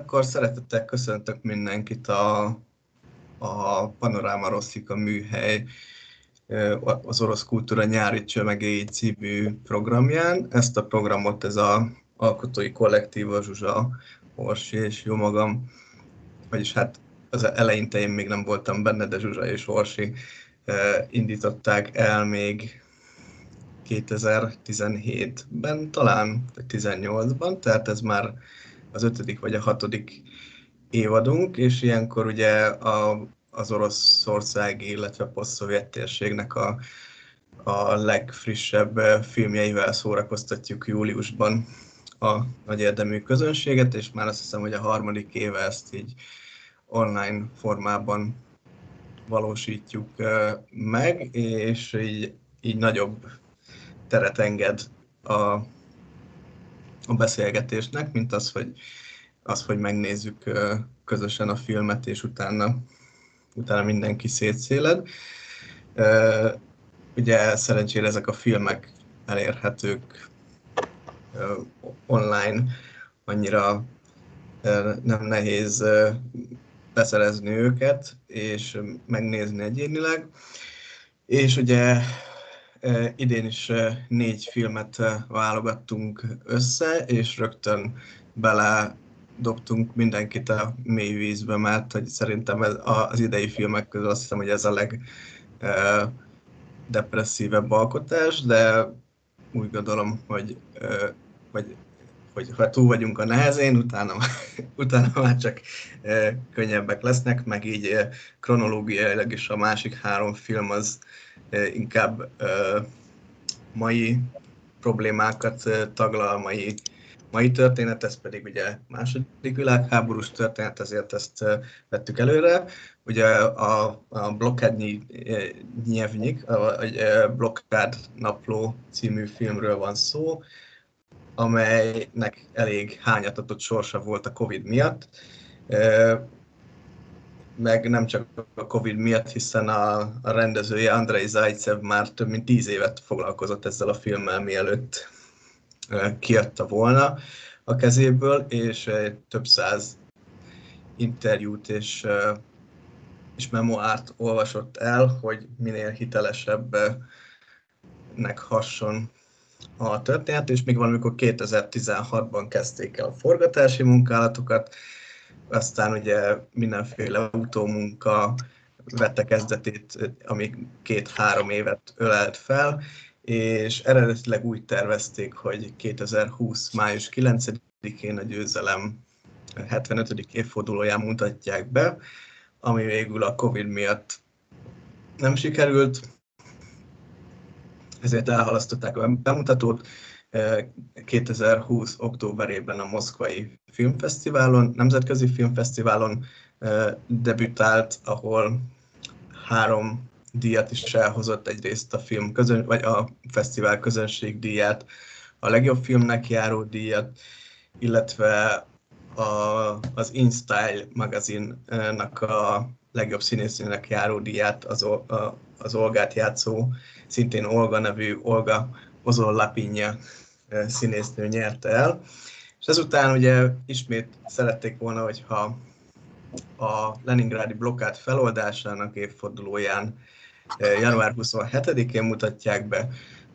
akkor szeretettel köszöntök mindenkit a, a Panoráma Rosszika műhely az Orosz Kultúra Nyári Csömegéi című programján. Ezt a programot ez a alkotói kollektív, a Zsuzsa, Orsi és jó magam, vagyis hát az eleinte én még nem voltam benne, de Zsuzsa és Orsi indították el még 2017-ben talán, vagy 18-ban, tehát ez már az ötödik vagy a hatodik évadunk, és ilyenkor ugye a, az Oroszországi, illetve poszt-szovjet térségnek a, a legfrissebb filmjeivel szórakoztatjuk júliusban a nagy érdemű közönséget, és már azt hiszem, hogy a harmadik éve ezt így online formában valósítjuk meg, és így, így nagyobb teret enged a, a beszélgetésnek, mint az, hogy, az, hogy megnézzük közösen a filmet, és utána, utána mindenki szétszéled. Ugye szerencsére ezek a filmek elérhetők online, annyira nem nehéz beszerezni őket, és megnézni egyénileg. És ugye idén is négy filmet válogattunk össze, és rögtön bele dobtunk mindenkit a mély vízbe, mert hogy szerintem ez az idei filmek közül azt hiszem, hogy ez a leg depresszívebb alkotás, de úgy gondolom, hogy, hogy, hogy ha túl vagyunk a nehezén, utána, utána már csak könnyebbek lesznek, meg így kronológiailag is a másik három film az inkább mai problémákat taglal, mai, mai történet, ez pedig ugye második világháborús történet, ezért ezt vettük előre. Ugye a, a Blokkádnyi nyelvnyik, vagy Blokkád napló című filmről van szó, amelynek elég hányatatott sorsa volt a Covid miatt meg nem csak a Covid miatt, hiszen a, a rendezője Andrei Zajcev már több mint tíz évet foglalkozott ezzel a filmmel, mielőtt kiadta volna a kezéből, és több száz interjút és, és memoárt olvasott el, hogy minél hitelesebbnek hasson a történet, és még valamikor 2016-ban kezdték el a forgatási munkálatokat, aztán ugye mindenféle utómunka vette kezdetét, ami két-három évet ölelt fel, és eredetileg úgy tervezték, hogy 2020. május 9-én a győzelem 75. évfordulóján mutatják be, ami végül a Covid miatt nem sikerült, ezért elhalasztották a bemutatót, 2020. októberében a Moszkvai Filmfesztiválon, Nemzetközi Filmfesztiválon debütált, ahol három díjat is elhozott egyrészt a film közön, vagy a fesztivál közönség díját, a legjobb filmnek járó díjat, illetve a, az InStyle magazinnak a legjobb színészének járó díját, az, a, az Olgát játszó, szintén Olga nevű Olga Ozol Lapinja színésznő nyerte el. És ezután ugye ismét szerették volna, hogyha a Leningrádi blokkád feloldásának évfordulóján január 27-én mutatják be,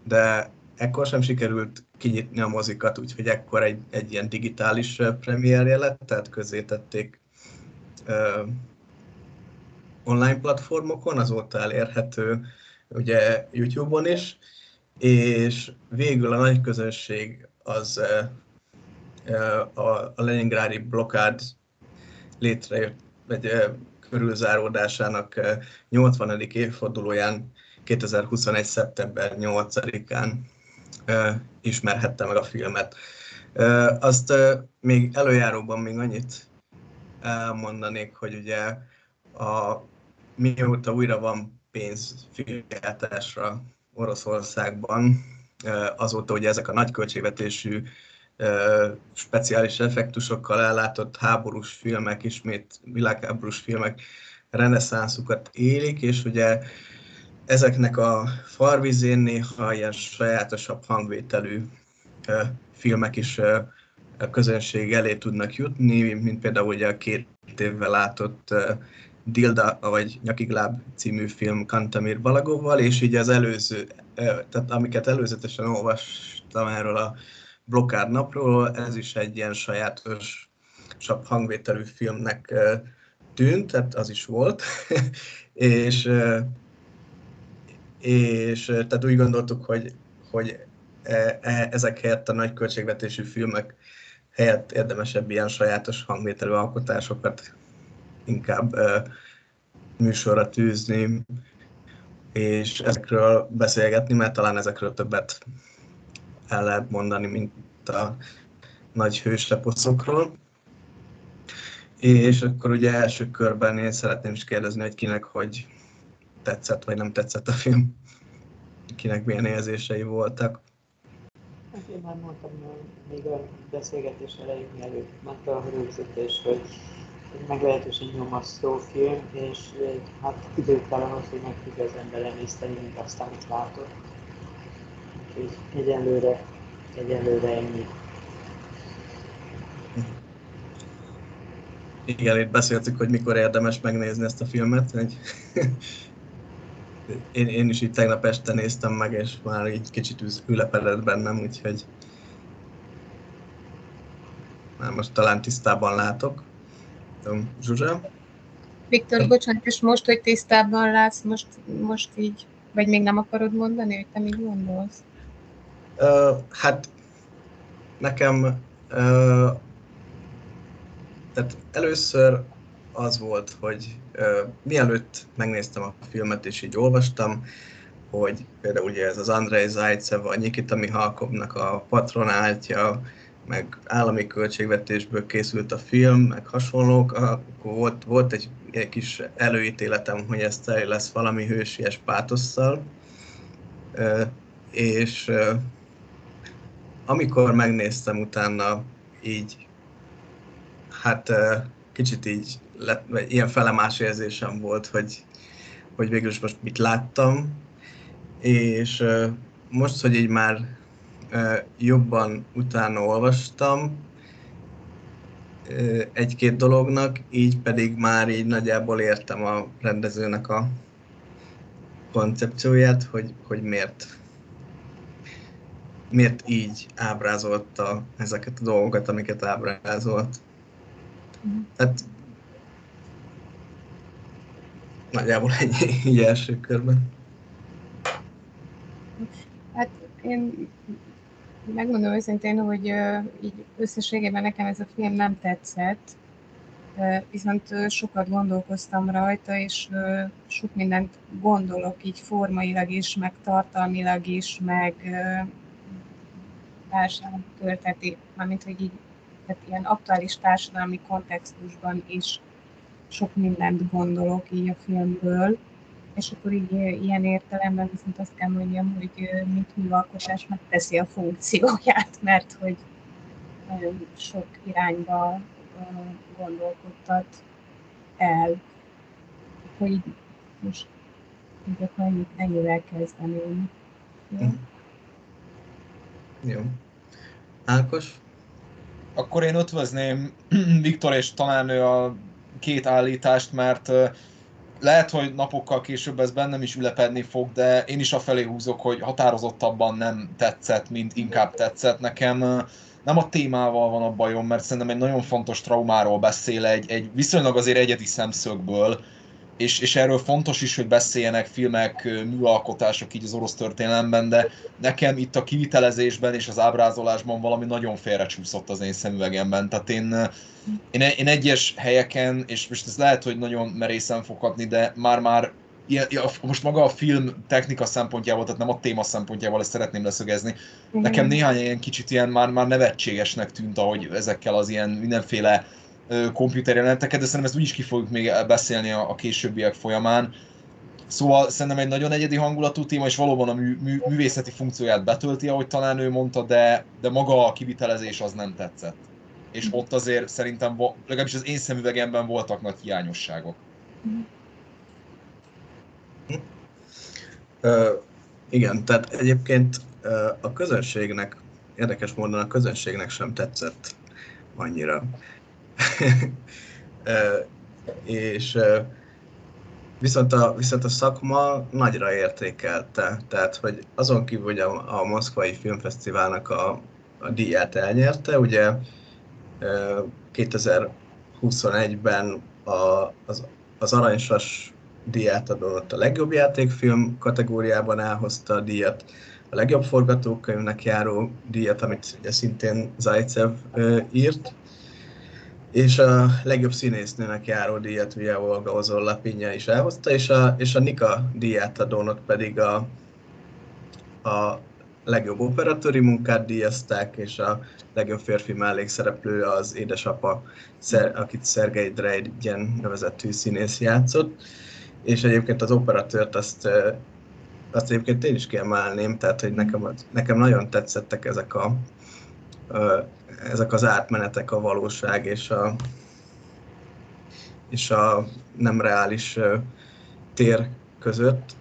de ekkor sem sikerült kinyitni a mozikat, úgyhogy ekkor egy, egy ilyen digitális premierje lett, tehát közzétették uh, online platformokon, azóta elérhető ugye YouTube-on is, és végül a nagy közönség az a Leningrádi blokkád létrejött, vagy körülzáródásának 80. évfordulóján 2021. szeptember 8-án ismerhette meg a filmet. Azt még előjáróban még annyit elmondanék, hogy ugye a, mióta újra van pénz filmjátásra Oroszországban, azóta ugye ezek a nagy költségvetésű speciális effektusokkal ellátott háborús filmek, ismét világháborús filmek reneszánszukat élik, és ugye ezeknek a farvizén néha ilyen sajátosabb hangvételű filmek is a közönség elé tudnak jutni, mint például ugye a két évvel látott Dilda, vagy Nyakigláb című film Kantamir Balagóval, és így az előző, tehát amiket előzetesen olvastam erről a blokkád napról, ez is egy ilyen sajátos hangvételű filmnek tűnt, tehát az is volt, és, és tehát úgy gondoltuk, hogy, hogy e, e, ezek helyett a nagy költségvetésű filmek helyett érdemesebb ilyen sajátos hangvételű alkotásokat inkább műsorra tűzni, és ezekről beszélgetni, mert talán ezekről többet el lehet mondani, mint a nagy hősleposzokról. És akkor ugye első körben én szeretném is kérdezni, hogy kinek hogy tetszett, vagy nem tetszett a film. Kinek milyen érzései voltak. Hát én már mondtam még a beszélgetés elején, mielőtt ment a rögzítés, hogy egy meglehetősen nyomasztó film, és hát idő kell ahhoz, hogy meg tudja az ember emészteni mint azt, amit látott. Úgyhogy egyelőre, egyelőre ennyi. Igen, itt beszéltük, hogy mikor érdemes megnézni ezt a filmet. Hogy én, én is így tegnap este néztem meg, és már így kicsit ülepedett bennem, úgyhogy már most talán tisztában látok. Zsuzsa? Viktor, bocsánat, és most, hogy tisztában látsz, most, most így, vagy még nem akarod mondani, hogy te mit gondolsz? Uh, hát nekem uh, tehát először az volt, hogy uh, mielőtt megnéztem a filmet és így olvastam, hogy például ugye ez az Andrei Zajcev, a Nikita Mihalkovnak a patronáltja, meg állami költségvetésből készült a film, meg hasonlók, akkor volt, volt egy, egy kis előítéletem, hogy ez teli lesz valami hősies pátosszal, és amikor megnéztem utána így, hát kicsit így ilyen felemás érzésem volt, hogy, hogy végül is most mit láttam, és most, hogy így már jobban utána olvastam egy-két dolognak, így pedig már így nagyjából értem a rendezőnek a koncepcióját, hogy, hogy miért miért így ábrázolta ezeket a dolgokat, amiket ábrázolt. Mm. Hát nagyjából ennyi így első körben. Hát én megmondom őszintén, hogy így összességében nekem ez a film nem tetszett, viszont sokat gondolkoztam rajta, és sok mindent gondolok így formailag is, meg tartalmilag is, meg társadalmi történeti, mármint hogy így tehát ilyen aktuális társadalmi kontextusban is sok mindent gondolok így a filmből, és akkor így ilyen értelemben viszont azt kell mondjam, hogy mint műalkotás megteszi a funkcióját, mert hogy nagyon sok irányba gondolkodtat el. Akkor így most így akkor ennyit, ennyivel kezdeném. Jó? Jó. Ákos? Akkor én ötvözném Viktor és talán ő a két állítást, mert lehet, hogy napokkal később ez bennem is ülepedni fog, de én is a felé húzok, hogy határozottabban nem tetszett, mint inkább tetszett. Nekem nem a témával van a bajom, mert szerintem egy nagyon fontos traumáról beszél, egy, egy viszonylag azért egyedi szemszögből, és, és erről fontos is, hogy beszéljenek filmek, műalkotások így az orosz történelemben, de nekem itt a kivitelezésben és az ábrázolásban valami nagyon félrecsúszott az én szemüvegemben. Tehát én, én, én egyes helyeken, és most ez lehet, hogy nagyon merészen fog hatni, de már-már ilyen, most maga a film technika szempontjából, tehát nem a téma szempontjából, ezt szeretném leszögezni. Nekem néhány ilyen kicsit ilyen már, már nevetségesnek tűnt, ahogy ezekkel az ilyen mindenféle komputerjelenteket, de szerintem ezt úgyis ki fogjuk még beszélni a, a későbbiek folyamán. Szóval szerintem egy nagyon egyedi hangulatú téma, és valóban a mű, mű, művészeti funkcióját betölti, ahogy talán ő mondta, de, de maga a kivitelezés az nem tetszett. És ott azért szerintem, legalábbis az én szemüvegemben voltak nagy hiányosságok. Uh, igen, tehát egyébként uh, a közönségnek, érdekes módon a közönségnek sem tetszett annyira. és viszont a, viszont a szakma nagyra értékelte, tehát hogy azon kívül, hogy a, a Moszkvai Filmfesztiválnak a, a díját elnyerte, ugye 2021-ben a, az, az Aranysas díját adott a legjobb játékfilm kategóriában elhozta a díjat, a legjobb forgatókönyvnek járó díjat, amit ugye szintén Zajcev írt, és a legjobb színésznőnek járó díjat ugye Olga Ozol Pinya is elhozta, és a, és a Nika díját adónok pedig a, a legjobb operatőri munkát díjazták, és a legjobb férfi mellékszereplő az édesapa, akit Szergei Dreidjen nevezetű színész játszott. És egyébként az operatőrt azt, azt egyébként én is kiemelném, tehát hogy nekem, nekem nagyon tetszettek ezek a, ezek az átmenetek a valóság és a, és a nem reális tér között.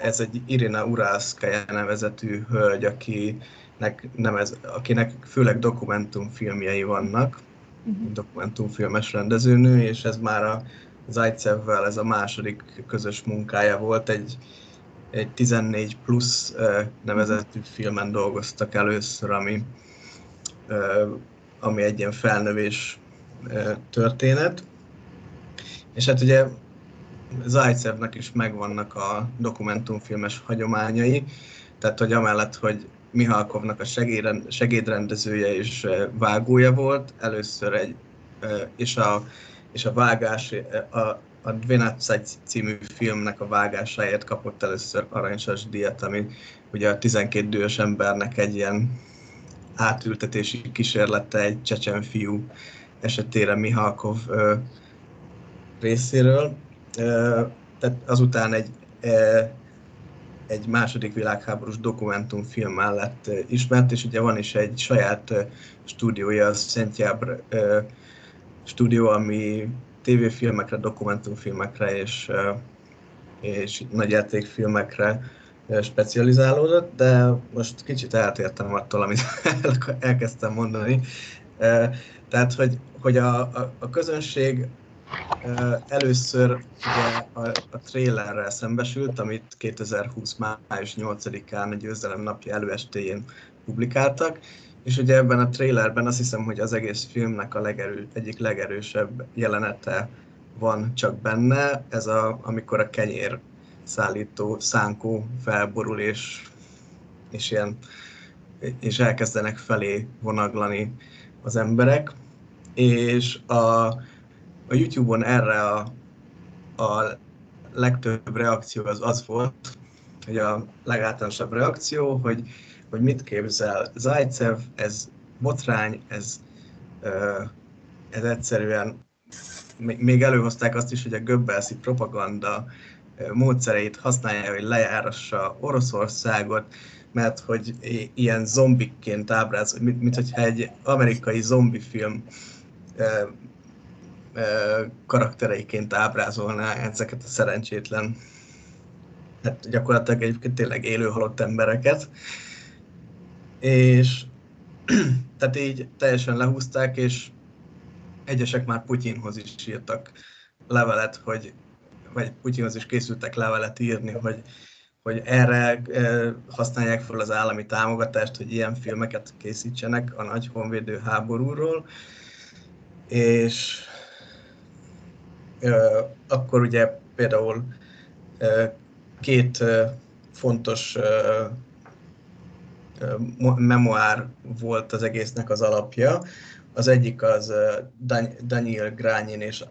Ez egy Irina Uralskaya nevezetű hölgy, akinek, nevez, akinek főleg dokumentumfilmjei vannak, uh-huh. dokumentumfilmes rendezőnő, és ez már a Zajcevvel ez a második közös munkája volt, egy, egy 14 plusz nevezetű filmen dolgoztak először, ami ami egy ilyen felnövés történet. És hát ugye Zajcevnek is megvannak a dokumentumfilmes hagyományai, tehát hogy amellett, hogy Mihalkovnak a segédrendezője és vágója volt, először egy, és a, és a vágás, a, a Dvenatszaj című filmnek a vágásáért kapott először aranysas díjat, ami ugye a 12 dühös embernek egy ilyen átültetési kísérlete egy csecsen fiú esetére Mihalkov ö, részéről. Ö, tehát azután egy, ö, egy második világháborús dokumentumfilm mellett ismert, és ugye van is egy saját stúdiója, a Szentjábr stúdió, ami tévéfilmekre, dokumentumfilmekre és, és nagyjátékfilmekre specializálódott, de most kicsit eltértem attól, amit elkezdtem mondani. Tehát, hogy, hogy a, a, a közönség először ugye a, a trailerrel szembesült, amit 2020. május 8-án a győzelem napja előestéjén publikáltak, és ugye ebben a trailerben azt hiszem, hogy az egész filmnek a legerő, egyik legerősebb jelenete van csak benne, ez a, amikor a kenyér szállító szánkó felborul, és, és, ilyen, és elkezdenek felé vonaglani az emberek. És a, a YouTube-on erre a, a legtöbb reakció az az volt, hogy a legáltalánosabb reakció, hogy, hogy mit képzel Zajcev, ez botrány, ez, ez egyszerűen, még előhozták azt is, hogy a göbbelszi propaganda módszereit használja, hogy lejárassa Oroszországot, mert hogy ilyen zombikként ábrázol, mint, mint hogyha egy amerikai zombifilm karaktereiként ábrázolná ezeket a szerencsétlen, hát gyakorlatilag egyébként tényleg élő halott embereket. És tehát így teljesen lehúzták, és egyesek már Putyinhoz is írtak levelet, hogy vagy Putyinhoz is készültek levelet írni, hogy, hogy erre használják fel az állami támogatást, hogy ilyen filmeket készítsenek a nagy honvédő háborúról. És akkor ugye például két fontos memoár volt az egésznek az alapja. Az egyik az Daniel Grányin és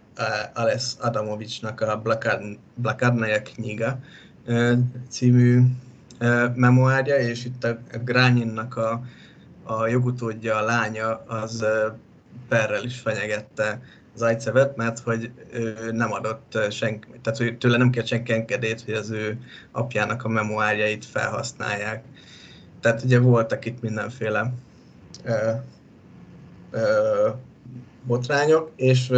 Ales Adamovicsnak a Blakadnaya Kniga című memoárja, és itt a Grányinnak a, a jogutódja, a lánya, az perrel is fenyegette Zajcevet, mert hogy ő nem adott senki, tehát hogy tőle nem kért senki engedélyt, hogy az ő apjának a memoárjait felhasználják. Tehát ugye voltak itt mindenféle botrányok, és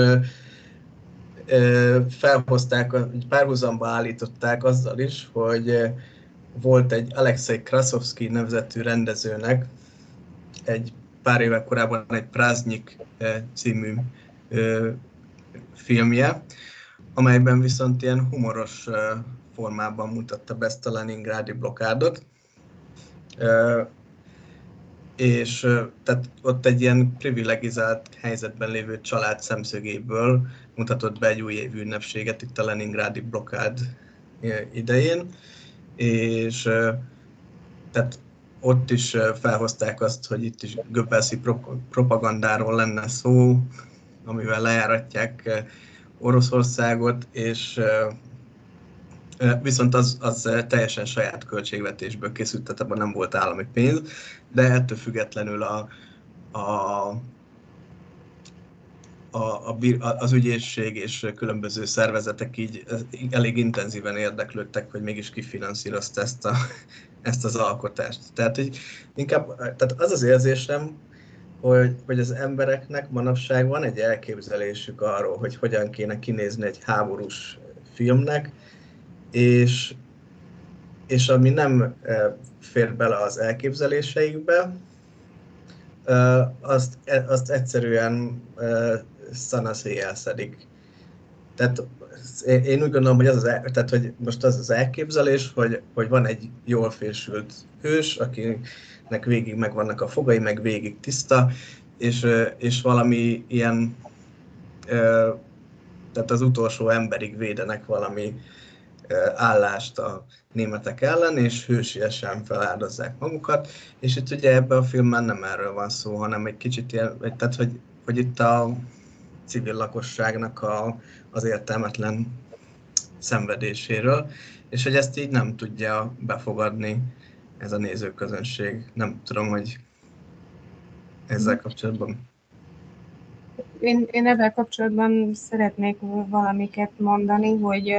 felhozták, párhuzamba állították azzal is, hogy volt egy Alexei Krasovsky nevezetű rendezőnek egy pár éve korábban egy Práznyik című filmje, amelyben viszont ilyen humoros formában mutatta be ezt a Leningrádi blokkádot. És tehát ott egy ilyen privilegizált helyzetben lévő család szemszögéből mutatott be egy új évű ünnepséget itt a Leningrádi blokkád idején, és tehát ott is felhozták azt, hogy itt is göbbelszi propagandáról lenne szó, amivel lejáratják Oroszországot, és viszont az, az teljesen saját költségvetésből készült, tehát abban nem volt állami pénz, de ettől függetlenül a, a, a, a, az ügyészség és különböző szervezetek így elég intenzíven érdeklődtek, hogy mégis kifinanszírozta ezt, a, ezt az alkotást. Tehát, hogy inkább tehát az az érzésem, hogy, hogy az embereknek manapság van egy elképzelésük arról, hogy hogyan kéne kinézni egy háborús filmnek, és, és ami nem fér bele az elképzeléseikbe, azt, e, azt egyszerűen szanaszé elszedik. Tehát én úgy gondolom, hogy az, az, tehát, hogy most az az elképzelés, hogy, hogy van egy jól fésült hős, akinek végig megvannak a fogai, meg végig tiszta, és, és valami ilyen, tehát az utolsó emberig védenek valami állást a németek ellen, és hősiesen feláldozzák magukat, és itt ugye ebben a filmben nem erről van szó, hanem egy kicsit ilyen, tehát hogy, hogy itt a civil lakosságnak a, az értelmetlen szenvedéséről, és hogy ezt így nem tudja befogadni ez a nézőközönség. Nem tudom, hogy ezzel kapcsolatban. Én, én ebben kapcsolatban szeretnék valamiket mondani, hogy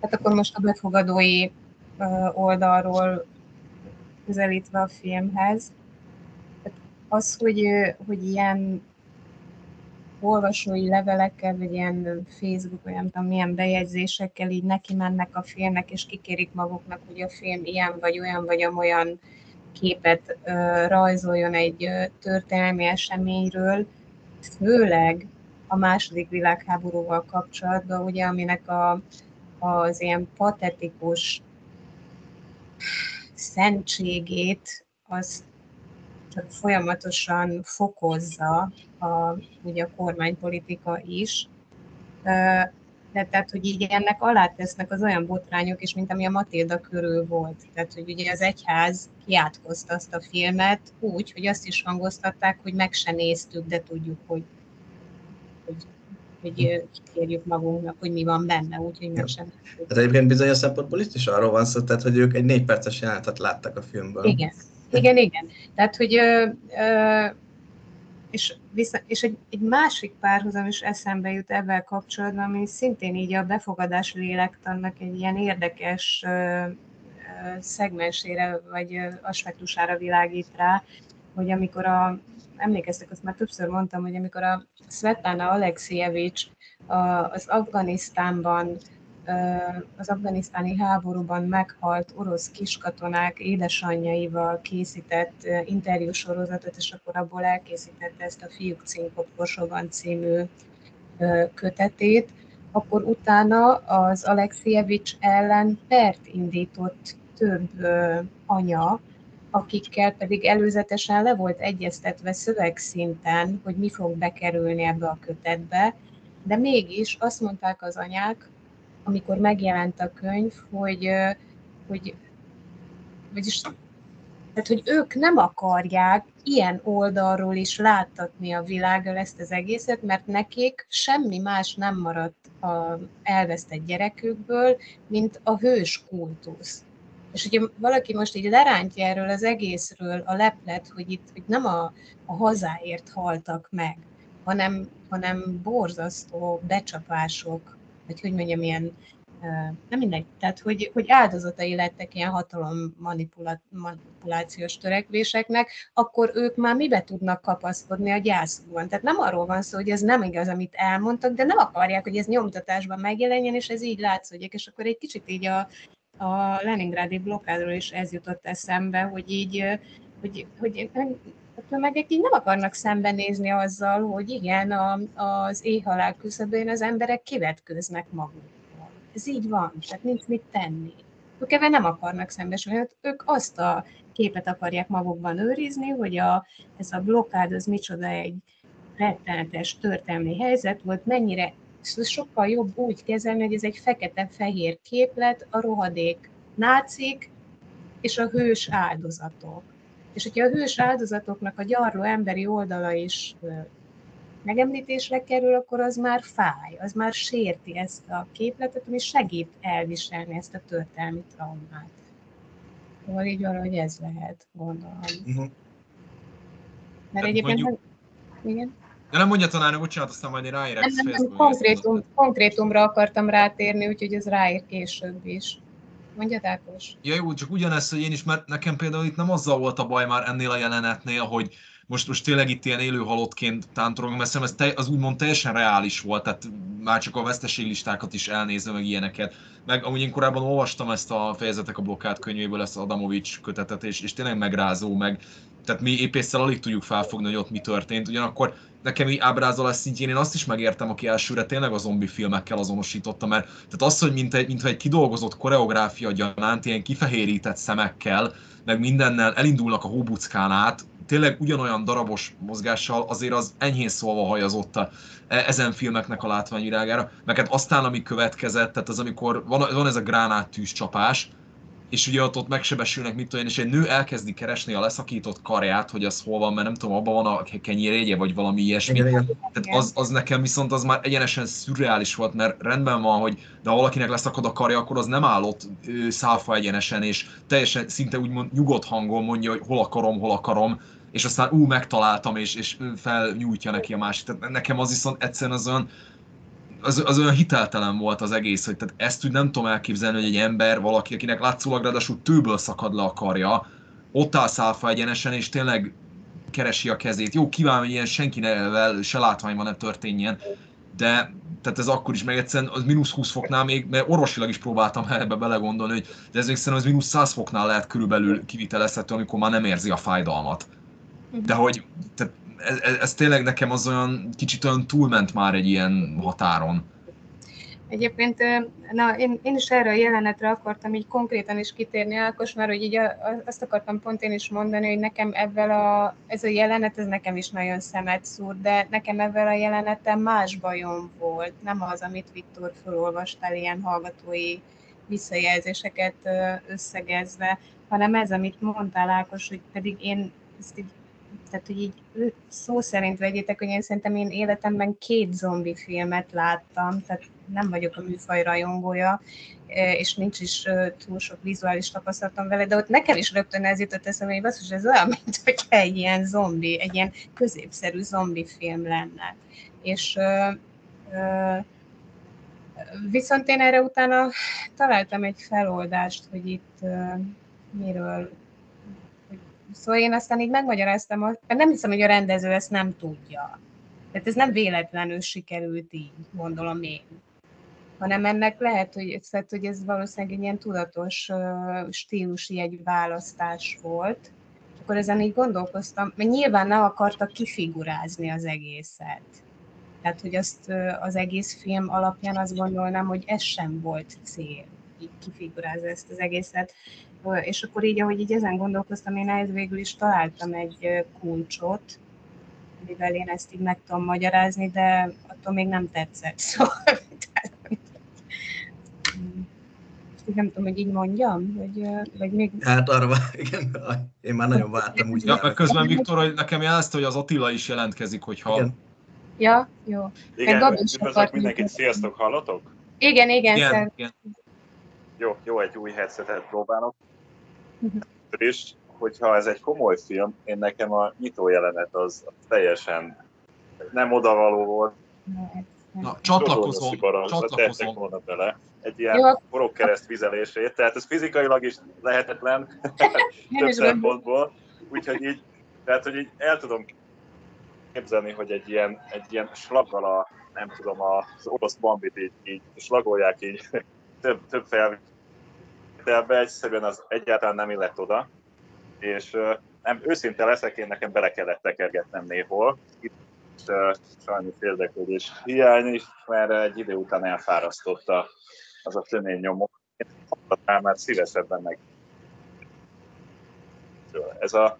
hát akkor most a befogadói oldalról közelítve a filmhez, az, hogy, hogy ilyen olvasói levelekkel, vagy ilyen Facebook, vagy nem tudom milyen bejegyzésekkel így neki mennek a filmnek, és kikérik maguknak, hogy a film ilyen vagy olyan vagy amolyan képet ö, rajzoljon egy ö, történelmi eseményről, főleg a második világháborúval kapcsolatban, ugye, aminek a, az ilyen patetikus szentségét, az csak folyamatosan fokozza a, ugye a kormánypolitika is. De tehát, hogy így ennek alátesznek az olyan botrányok is, mint ami a Matilda körül volt. Tehát, hogy ugye az egyház kiátkozta azt a filmet úgy, hogy azt is hangoztatták, hogy meg se néztük, de tudjuk, hogy, hogy hogy kérjük magunknak, hogy mi van benne, úgyhogy meg sem. Hát egyébként bizonyos szempontból itt is arról van szó, tehát hogy ők egy négy perces jelenetet láttak a filmből. Igen, igen, igen. Tehát, hogy ö, ö, és, vissza, és egy, egy másik párhuzam is eszembe jut ebben kapcsolatban, ami szintén így a befogadás lélektannak egy ilyen érdekes ö, ö, szegmensére vagy ö, aspektusára világít rá, hogy amikor a, emlékeztek, azt már többször mondtam, hogy amikor a Svetlana Alexievics az Afganisztánban az afganisztáni háborúban meghalt orosz kiskatonák édesanyjaival készített interjúsorozatot, és akkor abból elkészítette ezt a Fiúk Cinkoposoban című kötetét, akkor utána az Alexievics ellen pert indított több anya, akikkel pedig előzetesen le volt egyeztetve szövegszinten, hogy mi fog bekerülni ebbe a kötetbe, de mégis azt mondták az anyák, amikor megjelent a könyv, hogy, hogy vagyis, tehát, hogy ők nem akarják ilyen oldalról is láttatni a világgal ezt az egészet, mert nekik semmi más nem maradt a elvesztett gyerekükből, mint a hős kultusz. És hogyha valaki most így lerántja erről az egészről a leplet, hogy itt hogy nem a, a hazáért haltak meg, hanem, hanem borzasztó becsapások, vagy hogy mondjam, ilyen, nem mindegy, tehát hogy, hogy áldozatai lettek ilyen hatalom manipulációs törekvéseknek, akkor ők már mibe tudnak kapaszkodni a gyászukban. Tehát nem arról van szó, hogy ez nem igaz, amit elmondtak, de nem akarják, hogy ez nyomtatásban megjelenjen, és ez így látszódjék, és akkor egy kicsit így a, a Leningrádi blokkádról is ez jutott eszembe, hogy így, hogy, hogy A tömegek így nem akarnak szembenézni azzal, hogy igen, a, az éhhalál küszöbén az emberek kivetköznek magukkal. Ez így van, tehát nincs mit tenni. Ők ebben nem akarnak szembesülni, ők azt a képet akarják magukban őrizni, hogy a, ez a blokkád az micsoda egy rettenetes történelmi helyzet volt, mennyire sokkal jobb úgy kezelni, hogy ez egy fekete-fehér képlet, a rohadék nácik és a hős áldozatok. És hogyha a hős áldozatoknak a gyarló emberi oldala is megemlítésre kerül, akkor az már fáj, az már sérti ezt a képletet, ami segít elviselni ezt a történelmi traumát. Szóval így valahogy ez lehet, gondolom. Uh-huh. Mert egyébként... Mondjuk... Igen? De nem mondja tanárnő, bocsánat, aztán majd én ráérek. Nem, nem, nem konkrétum, konkrétumra akartam rátérni, úgyhogy ez ráér később is. Mondja, Ákos. Ja jó, csak ugyanezt, hogy én is, mert nekem például itt nem azzal volt a baj már ennél a jelenetnél, hogy most, most tényleg itt ilyen élő halottként tántorogom, mert ez te, az úgymond teljesen reális volt, tehát már csak a veszteséglistákat is elnézve, meg ilyeneket. Meg amúgy én korábban olvastam ezt a fejezetek a blokkád könyvéből, ezt Adamovics kötetet, és, és tényleg megrázó, meg tehát mi épésszel alig tudjuk felfogni, hogy ott mi történt. Ugyanakkor nekem így ábrázolás szintjén én azt is megértem, aki elsőre tényleg a zombi filmekkel azonosította, mert tehát az, hogy mint egy, mintha egy kidolgozott koreográfia gyanánt, ilyen kifehérített szemekkel, meg mindennel elindulnak a hóbuckán át, tényleg ugyanolyan darabos mozgással, azért az enyhén szólva hajazott a, e, ezen filmeknek a látványvilágára. Meg aztán, ami következett, tehát az amikor van, van ez a gránát tűzcsapás, és ugye ott, ott megsebesülnek, mit tudom és egy nő elkezdi keresni a leszakított karját, hogy az hol van, mert nem tudom, abban van a kenyérjegye, vagy valami ilyesmi. Igen, igen. Tehát az, az, nekem viszont az már egyenesen szürreális volt, mert rendben van, hogy de ha valakinek leszakad a karja, akkor az nem állott szálfa egyenesen, és teljesen szinte úgymond nyugodt hangon mondja, hogy hol akarom, hol akarom, és aztán ú, megtaláltam, és, és felnyújtja neki a másik. Tehát nekem az viszont egyszerűen az olyan, az, az olyan hiteltelen volt az egész, hogy tehát ezt úgy nem tudom elképzelni, hogy egy ember, valaki, akinek látszólag ráadásul tőből szakad le a karja, ott áll szálfa egyenesen, és tényleg keresi a kezét. Jó, kívánom, hogy ilyen senkivel se látványban ne történjen, de tehát ez akkor is, meg egyszerűen az mínusz 20 foknál még, mert orvosilag is próbáltam ebbe belegondolni, hogy de ez még szerintem az mínusz 100 foknál lehet körülbelül kivitelezhető, amikor már nem érzi a fájdalmat. De hogy tehát ez, ez, tényleg nekem az olyan kicsit olyan túlment már egy ilyen határon. Egyébként na, én, én is erre a jelenetre akartam így konkrétan is kitérni, Ákos, mert hogy így a, azt akartam pont én is mondani, hogy nekem ebben a, ez a jelenet, ez nekem is nagyon szemet szúr, de nekem ebben a jelenettel más bajom volt, nem az, amit Viktor felolvastál, ilyen hallgatói visszajelzéseket összegezve, hanem ez, amit mondtál Ákos, hogy pedig én ezt így tehát hogy így szó szerint vegyétek, hogy én szerintem én életemben két zombi filmet láttam, tehát nem vagyok a műfaj rajongója, e, és nincs is túl sok vizuális tapasztalatom vele, de ott nekem is rögtön ez jutott eszembe, hogy basszus, ez olyan, mint hogy egy ilyen zombi, egy ilyen középszerű zombi film lenne. És ö, ö, viszont én erre utána találtam egy feloldást, hogy itt ö, miről Szóval én aztán így megmagyaráztam, mert nem hiszem, hogy a rendező ezt nem tudja. Tehát ez nem véletlenül sikerült így, gondolom én. Hanem ennek lehet, hogy, tehát, hogy ez valószínűleg egy ilyen tudatos stílusi egy választás volt. Akkor ezen így gondolkoztam, mert nyilván nem akarta kifigurázni az egészet. Tehát, hogy azt az egész film alapján azt gondolnám, hogy ez sem volt cél, így kifigurázni ezt az egészet és akkor így, ahogy így ezen gondolkoztam, én ehhez végül is találtam egy kulcsot, amivel én ezt így meg tudom magyarázni, de attól még nem tetszett. Szóval, nem tudom, hogy így mondjam, vagy, vagy még... Hát arra, igen, én már nagyon vártam. Úgy ja, meg közben Viktor, hogy nekem jelezte, hogy az Attila is jelentkezik, hogyha... Igen. Ja, jó. Igen, mindenkit, sziasztok, hallatok? Igen, igen, igen, igen. Jó, jó, egy új headsetet próbálok. És hogyha ez egy komoly film, én nekem a nyitó jelenet az teljesen nem odavaló volt. Na, csatlakozom, csatlakozom. volna bele. Egy ilyen kereszt vizelését, tehát ez fizikailag is lehetetlen több szempontból, úgyhogy így, tehát, hogy így el tudom képzelni, hogy egy ilyen, egy ilyen slaggal a, nem tudom, az orosz bambit így, így slagolják így több, több fel, felvételbe egyszerűen az egyáltalán nem illett oda, és nem, őszinte leszek, én nekem bele kellett tekergetnem néhol. Itt uh, sajnos érdeklődés hiány is, mert egy idő után elfárasztotta az a tömény nyomok. Én már szívesebben meg. Ez a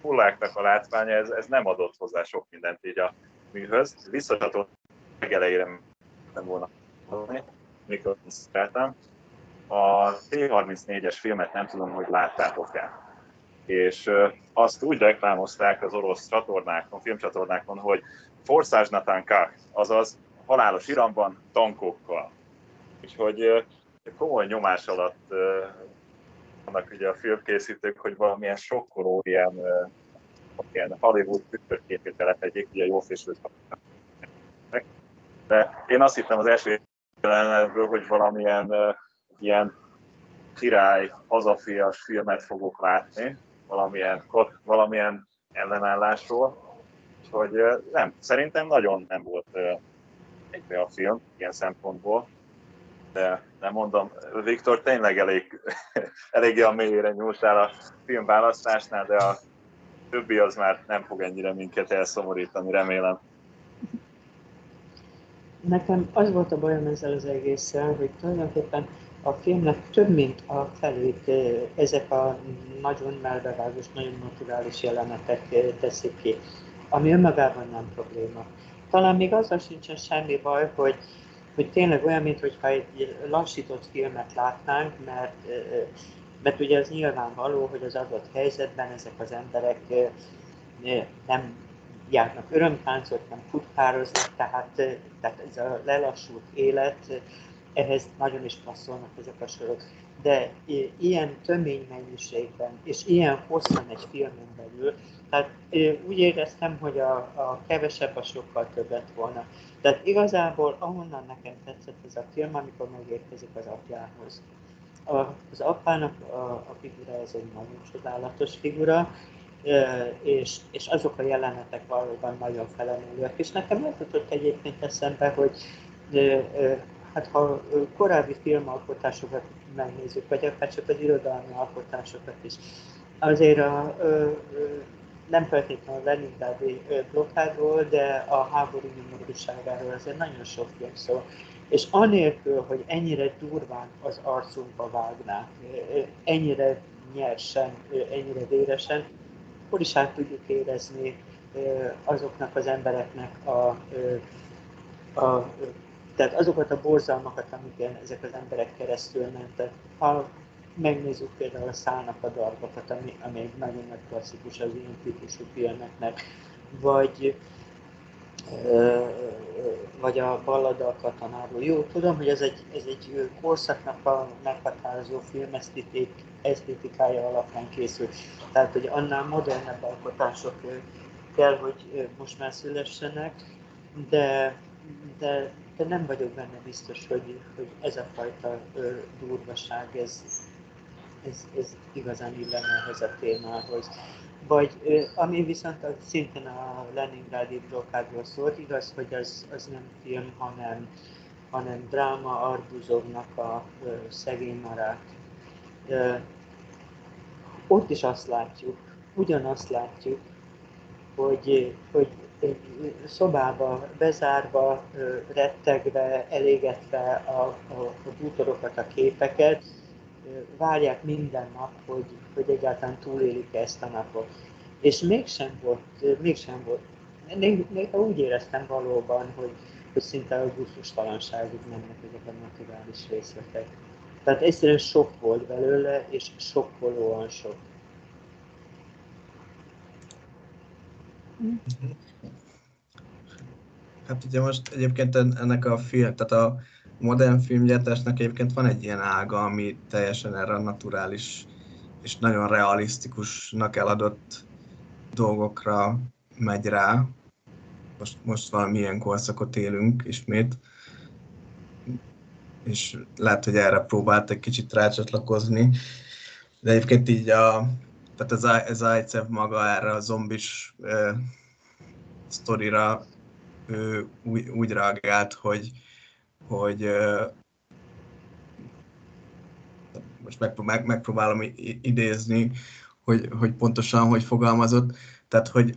hulláknak a látványa, ez, ez nem adott hozzá sok mindent így a műhöz. Visszacsatolt legelejére nem volna szeretem. A T-34-es filmet nem tudom, hogy láttátok-e. És azt úgy reklámozták az orosz csatornákon, filmcsatornákon, hogy Forszás Natanka, azaz halálos iramban tankokkal. Úgyhogy komoly nyomás alatt vannak ugye a filmkészítők, hogy valamilyen sokkoló ilyen, ilyen Hollywood tükörképét telepedjék, ugye jó fésült De én azt hittem az első jelenetből, hogy valamilyen ilyen király, hazafias filmet fogok látni, valamilyen, valamilyen ellenállásról, hogy nem, szerintem nagyon nem volt egybe a film ilyen szempontból, de nem mondom, Viktor tényleg elég, elég a mélyére nyúltál a filmválasztásnál, de a többi az már nem fog ennyire minket elszomorítani, remélem. Nekem az volt a bajom ezzel az egésszel, hogy tulajdonképpen a filmnek több, mint a felét ezek a nagyon melbevágós, nagyon naturális jelenetek teszik ki, ami önmagában nem probléma. Talán még azzal sincsen semmi baj, hogy, hogy tényleg olyan, mintha egy lassított filmet látnánk, mert, mert ugye az nyilvánvaló, hogy az adott helyzetben ezek az emberek nem járnak örömtáncot, nem futkároznak, tehát, tehát ez a lelassult élet, ehhez nagyon is passzolnak ezek a sorok. De ilyen tömény mennyiségben, és ilyen hosszan egy filmen belül, tehát úgy éreztem, hogy a, a kevesebb a sokkal többet volna. Tehát igazából ahonnan nekem tetszett ez a film, amikor megérkezik az apjához. A, az apának a, a figura, ez egy nagyon csodálatos figura, és, és azok a jelenetek valóban nagyon felemelőek. És nekem jutott egyébként eszembe, hogy hát ha korábbi filmalkotásokat megnézzük, vagy akár csak az irodalmi alkotásokat is, azért a, nem feltétlenül Leningrádi blokkádról, de a háború nyomorúságáról azért nagyon sok film szó. És anélkül, hogy ennyire durván az arcunkba vágnák, ennyire nyersen, ennyire véresen, akkor is át tudjuk érezni azoknak az embereknek a, a tehát azokat a borzalmakat, amiken ezek az emberek keresztül mentek. Ha megnézzük például a szállnak a darbokat, ami, ami egy nagyon nagy klasszikus az ilyen típusú filmeknek, vagy vagy a Ballada a katonáról. Jó, tudom, hogy ez egy, ez egy korszaknak a meghatározó film esztétikája alapján készült. Tehát, hogy annál modernebb alkotások kell, hogy most már szülessenek, de, de, de nem vagyok benne biztos, hogy, hogy ez a fajta durvaság, ez, ez, ez igazán illene ehhez a témához. Vagy ami viszont a, szintén a Leningrádi blokkádról szólt, igaz, hogy az, az nem film, hanem, hanem dráma Arbuzovnak a ö, szegény marát. Ö, ott is azt látjuk, ugyanazt látjuk, hogy, hogy szobába bezárva, rettegve, elégetve a, a, a bútorokat, a képeket, várják minden nap, hogy, hogy egyáltalán túlélik ezt a napot. És mégsem volt, mégsem volt. Még úgy éreztem valóban, hogy, hogy szinte a gusztustalanságig mennek ezek a naturális részletek. Tehát egyszerűen sok volt belőle, és sokkolóan sok. Hát ugye most egyébként ennek a film, tehát a modern filmgyártásnak egyébként van egy ilyen ága, ami teljesen erre a naturális és nagyon realisztikusnak eladott dolgokra megy rá. Most, most valamilyen korszakot élünk ismét, és lehet, hogy erre próbált egy kicsit rácsatlakozni. De egyébként így a, tehát ez, ez ICEF maga erre a zombis uh, sztorira ő úgy, úgy reagált, hogy, hogy most meg, meg, megpróbálom idézni, hogy, hogy pontosan hogy fogalmazott, tehát hogy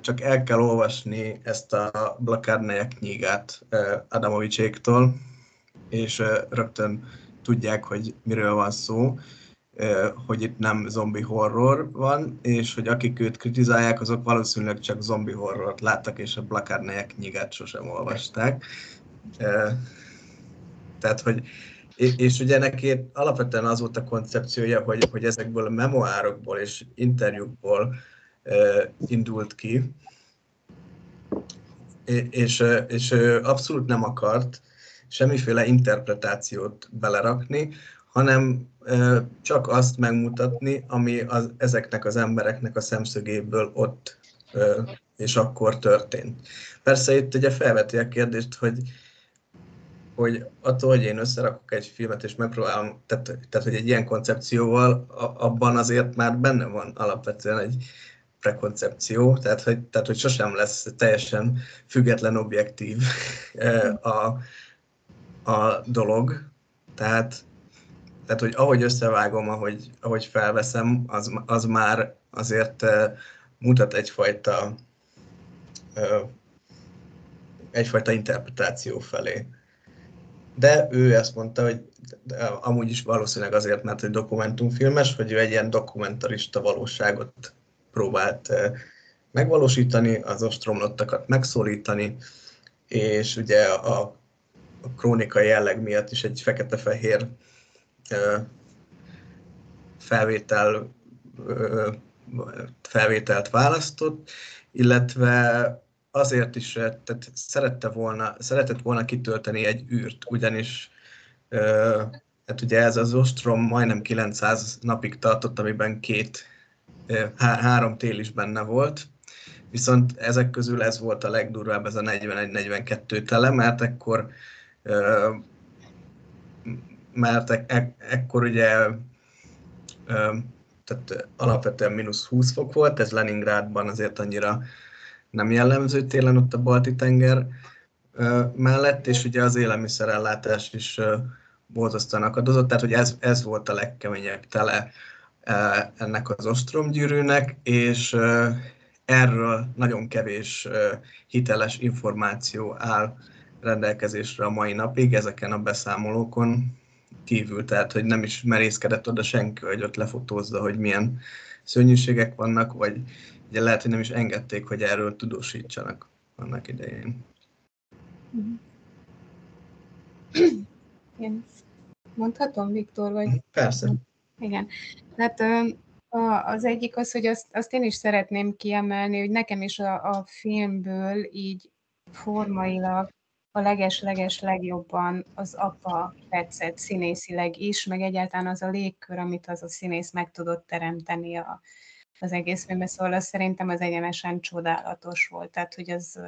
csak el kell olvasni ezt a Blakárneje knigát Adamovicséktól, és rögtön tudják, hogy miről van szó, hogy itt nem zombi horror van, és hogy akik őt kritizálják, azok valószínűleg csak zombi horrort láttak, és a Blakárneje knigát sosem olvasták. Tehát, hogy és ugye neki alapvetően az volt a koncepciója, hogy, hogy ezekből a memoárokból és interjúkból indult ki, és, és abszolút nem akart semmiféle interpretációt belerakni, hanem csak azt megmutatni, ami az, ezeknek az embereknek a szemszögéből ott és akkor történt. Persze itt ugye felveti a kérdést, hogy, hogy attól, hogy én összerakok egy filmet és megpróbálom, tehát, tehát hogy egy ilyen koncepcióval, abban azért már benne van alapvetően egy, prekoncepció, tehát hogy, tehát hogy sosem lesz teljesen független, objektív a, a dolog. Tehát, tehát, hogy ahogy összevágom, ahogy, ahogy felveszem, az, az már azért mutat egyfajta egyfajta interpretáció felé. De ő ezt mondta, hogy amúgy is valószínűleg azért, mert hogy dokumentumfilmes, hogy ő egy ilyen dokumentarista valóságot próbált megvalósítani, az ostromlottakat megszólítani, és ugye a, a krónikai jelleg miatt is egy fekete-fehér felvétel, felvételt választott, illetve azért is tehát szerette volna, szeretett volna kitölteni egy űrt, ugyanis hát ugye ez az ostrom majdnem 900 napig tartott, amiben két há- három tél is benne volt, viszont ezek közül ez volt a legdurvább, ez a 41-42 tele, mert ekkor mert e- e- ekkor ugye tehát alapvetően mínusz 20 fok volt, ez Leningrádban azért annyira nem jellemző télen ott a Balti-tenger mellett, és ugye az élelmiszerellátás is borzasztóan akadozott, tehát hogy ez, ez volt a legkeményebb tele ennek az ostromgyűrűnek, és erről nagyon kevés hiteles információ áll rendelkezésre a mai napig ezeken a beszámolókon kívül, tehát hogy nem is merészkedett oda senki, hogy ott lefotózza, hogy milyen szörnyűségek vannak, vagy ugye lehet, hogy nem is engedték, hogy erről tudósítsanak annak idején. Én mondhatom, Viktor, vagy? Persze. Igen. Hát az egyik az, hogy azt, azt én is szeretném kiemelni, hogy nekem is a, a filmből így formailag a leges-leges legjobban az apa tetszett színészileg is, meg egyáltalán az a légkör, amit az a színész meg tudott teremteni a, az egész filmben, szóval az szerintem az egyenesen csodálatos volt, tehát hogy az,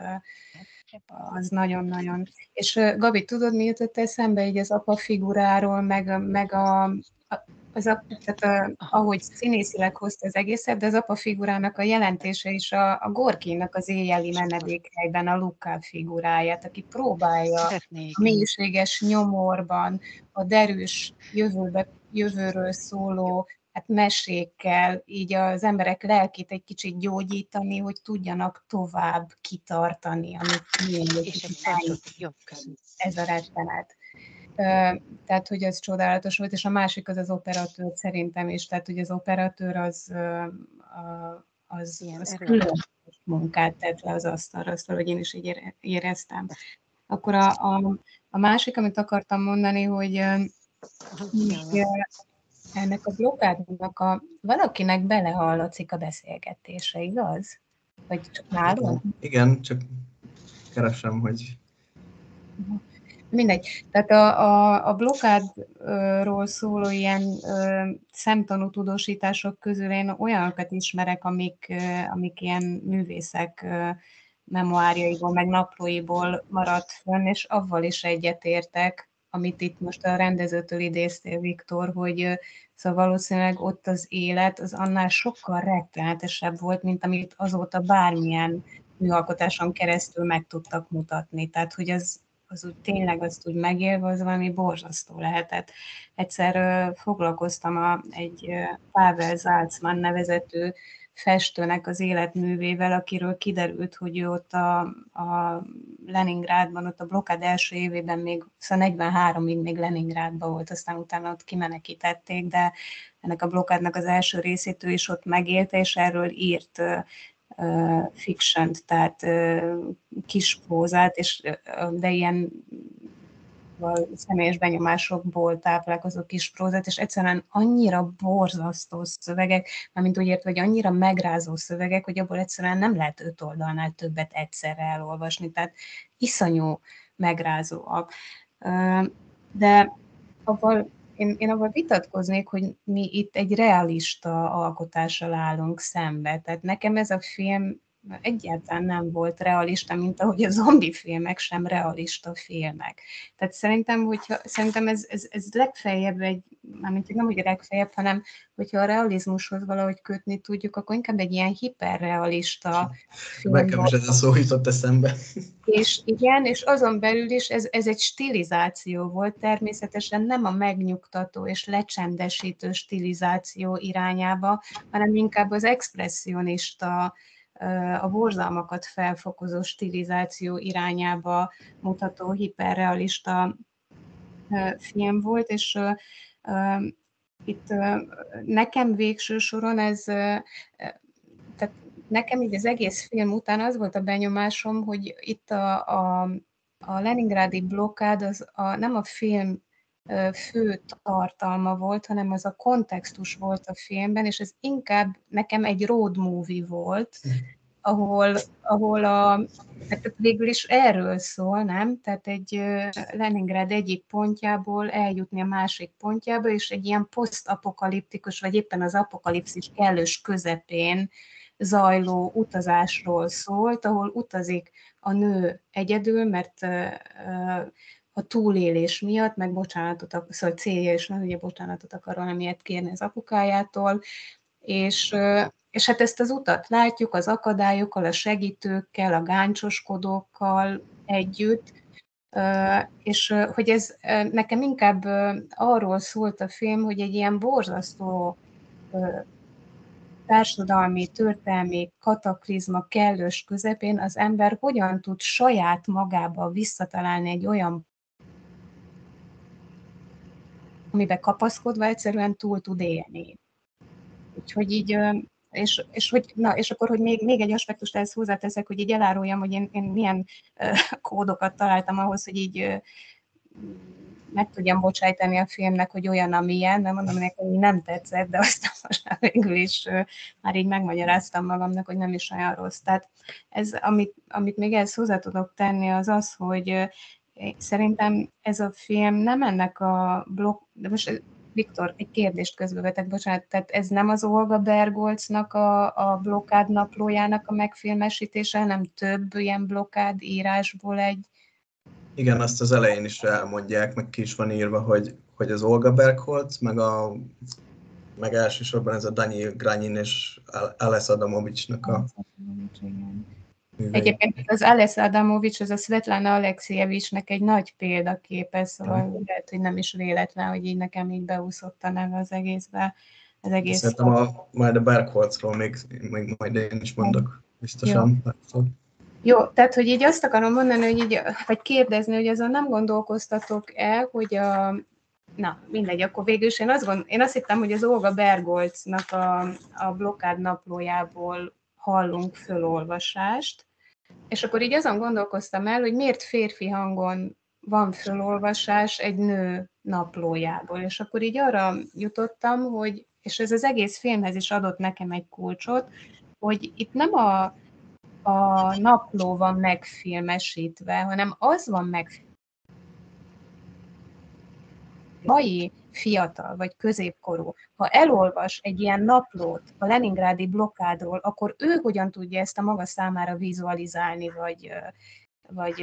az nagyon-nagyon. És Gabi, tudod, mi jutott eszembe így az apa figuráról, meg, meg a, az a, tehát a, ahogy színészileg hozta az egészet, de az apa figurának a jelentése is a, a Gorkinak az éjjeli menedékhelyben a Luká figuráját, aki próbálja Szeretnék. a mélységes nyomorban, a derűs jövőbe, jövőről szóló hát mesékkel így az emberek lelkét egy kicsit gyógyítani, hogy tudjanak tovább kitartani, amit milyen és jobb ez a rettenet. Tehát, hogy ez csodálatos volt, és a másik az az operatőr szerintem is, tehát, hogy az operatőr az, az, az különleges munkát tett le az asztalra, azt hogy én is így éreztem. Akkor a, a, a másik, amit akartam mondani, hogy ennek a blokkádnak a, valakinek belehallatszik a beszélgetése, igaz? Vagy csak nálunk? Igen, csak keresem, hogy... Mindegy. Tehát a, a, a blokkádról szóló ilyen ö, szemtanú tudósítások közül én olyanokat ismerek, amik, ö, amik ilyen művészek ö, memoárjaiból, meg naplóiból maradt fönn, és avval is egyetértek, amit itt most a rendezőtől idéztél, Viktor, hogy szóval valószínűleg ott az élet az annál sokkal rettenetesebb volt, mint amit azóta bármilyen műalkotáson keresztül meg tudtak mutatni. Tehát, hogy az, az úgy tényleg azt úgy megélve, az valami borzasztó lehetett. Egyszer foglalkoztam a, egy Pavel Zalcman nevezető festőnek az életművével, akiről kiderült, hogy ő ott a, a Leningrádban, ott a blokkád első évében még, szóval 43-ig még Leningrádban volt, aztán utána ott kimenekítették, de ennek a blokkádnak az első részét ő is ott megélte, és erről írt uh, fiction tehát uh, kis prózát, és, de ilyen személyes benyomásokból táplálkozó kis prózát, és egyszerűen annyira borzasztó szövegek, mint úgy ért, hogy annyira megrázó szövegek, hogy abból egyszerűen nem lehet öt oldalnál többet egyszerre elolvasni, tehát iszonyú megrázóak. De avval én, én abban vitatkoznék, hogy mi itt egy realista alkotással állunk szembe. Tehát nekem ez a film egyáltalán nem volt realista, mint ahogy a zombi filmek sem realista filmek. Tehát szerintem, hogyha, szerintem ez, ez, ez legfeljebb egy, mármint nem, hogy legfeljebb, hanem hogyha a realizmushoz valahogy kötni tudjuk, akkor inkább egy ilyen hiperrealista film. Nekem is ez a szó jutott eszembe. És igen, és azon belül is ez, ez egy stilizáció volt, természetesen nem a megnyugtató és lecsendesítő stilizáció irányába, hanem inkább az expressionista a borzalmakat felfokozó stilizáció irányába mutató hiperrealista film volt, és itt nekem végső soron ez, tehát nekem így az egész film után az volt a benyomásom, hogy itt a, a, a Leningrádi blokkád az a, nem a film fő tartalma volt, hanem az a kontextus volt a filmben, és ez inkább nekem egy road movie volt, ahol, ahol a, tehát végül is erről szól, nem? Tehát egy Leningrád egyik pontjából eljutni a másik pontjába, és egy ilyen posztapokaliptikus, vagy éppen az apokalipszis kellős közepén zajló utazásról szólt, ahol utazik a nő egyedül, mert a túlélés miatt, meg bocsánatot, szóval célja is van, ugye bocsánatot akar valamiért kérni az apukájától, és, és hát ezt az utat látjuk az akadályokkal, a segítőkkel, a gáncsoskodókkal együtt, és hogy ez nekem inkább arról szólt a film, hogy egy ilyen borzasztó társadalmi, történelmi kataklizma kellős közepén az ember hogyan tud saját magába visszatalálni egy olyan amiben kapaszkodva egyszerűen túl tud élni. Úgyhogy így, és, és, hogy, na, és akkor, hogy még, még egy aspektust ehhez hozzáteszek, hogy így eláruljam, hogy én, én milyen kódokat találtam ahhoz, hogy így meg tudjam bocsájtani a filmnek, hogy olyan, amilyen, mert mondom nekem, hogy nem tetszett, de aztán most már végül is már így megmagyaráztam magamnak, hogy nem is olyan rossz. Tehát ez, amit, amit még ehhez hozzá tudok tenni, az az, hogy Szerintem ez a film nem ennek a blokk, de most Viktor, egy kérdést közbevetek, bocsánat, tehát ez nem az Olga Bergolcnak a, a blokkád naplójának a megfilmesítése, hanem több ilyen blokkád írásból egy... Igen, azt az elején is elmondják, meg ki is van írva, hogy, hogy az Olga Bergholz, meg a meg elsősorban ez a Daniel Granyin és Ales Adamovicsnak a... Egyébként az Alesz Adamovics, az a Svetlana Alexievicsnek egy nagy példaképe, szóval mm. lehet, hogy nem is véletlen, hogy így nekem így beúszott a neve az egészbe. Az egész Szerintem a, majd a Bergholzról még, még majd én is mondok, biztosan. Jó. Jó, tehát hogy így azt akarom mondani, hogy így, vagy kérdezni, hogy azon nem gondolkoztatok el, hogy a, na, mindegy, akkor végül is én azt, gond, én azt hittem, hogy az Olga Bergolcnak a, a blokkád naplójából hallunk fölolvasást, és akkor így azon gondolkoztam el, hogy miért férfi hangon van fölolvasás egy nő naplójából. És akkor így arra jutottam, hogy, és ez az egész filmhez is adott nekem egy kulcsot, hogy itt nem a, a napló van megfilmesítve, hanem az van megfilmesítve, mai fiatal vagy középkorú, ha elolvas egy ilyen naplót a Leningrádi blokkádról, akkor ő hogyan tudja ezt a maga számára vizualizálni, vagy, vagy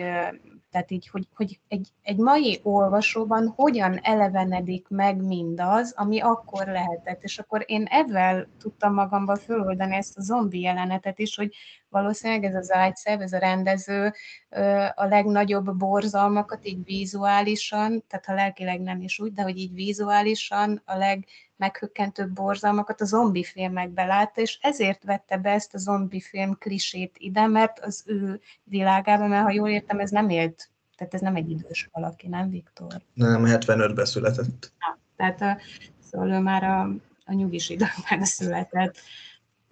tehát így, hogy, hogy egy, egy mai olvasóban hogyan elevenedik meg mindaz, ami akkor lehetett. És akkor én ebben tudtam magamba föloldani ezt a zombi jelenetet is, hogy valószínűleg ez az Zajcev, ez a rendező a legnagyobb borzalmakat így vizuálisan, tehát ha lelkileg nem is úgy, de hogy így vizuálisan a legmeghökkentőbb borzalmakat a zombi filmekbe látta, és ezért vette be ezt a zombi film klisét ide, mert az ő világában, mert ha jól értem, ez nem élt, tehát ez nem egy idős valaki, nem Viktor? Nem, 75-ben született. Na, tehát a, szóval ő már a, a nyugis időben született.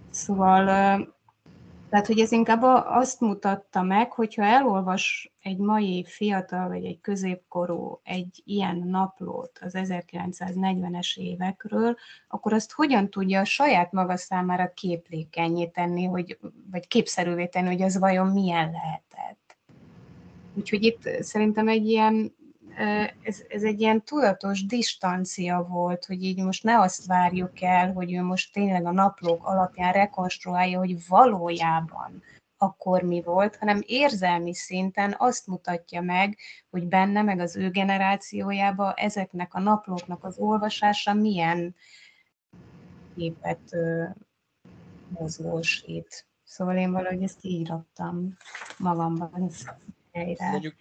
Szóval, tehát, hogy ez inkább azt mutatta meg, hogyha elolvas egy mai fiatal vagy egy középkorú egy ilyen naplót az 1940-es évekről, akkor azt hogyan tudja a saját maga számára képlékenyé tenni, hogy, vagy képszerűvé tenni, hogy az vajon milyen lehetett. Úgyhogy itt szerintem egy ilyen ez, ez egy ilyen tudatos distancia volt, hogy így most ne azt várjuk el, hogy ő most tényleg a naplók alapján rekonstruálja, hogy valójában akkor mi volt, hanem érzelmi szinten azt mutatja meg, hogy benne, meg az ő generációjába ezeknek a naplóknak az olvasása milyen képet mozgósít. Szóval én valahogy ezt így magamban helyre. Mondjuk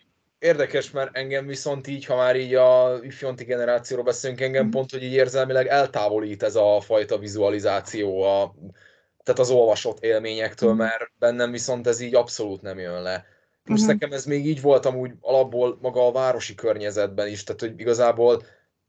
érdekes, mert engem viszont így, ha már így a ifjonti generációról beszélünk, engem mhm. pont, hogy így érzelmileg eltávolít ez a fajta vizualizáció a, tehát az olvasott élményektől, mhm. mert bennem viszont ez így abszolút nem jön le. Plusz uh-huh. nekem ez még így volt amúgy alapból maga a városi környezetben is, tehát hogy igazából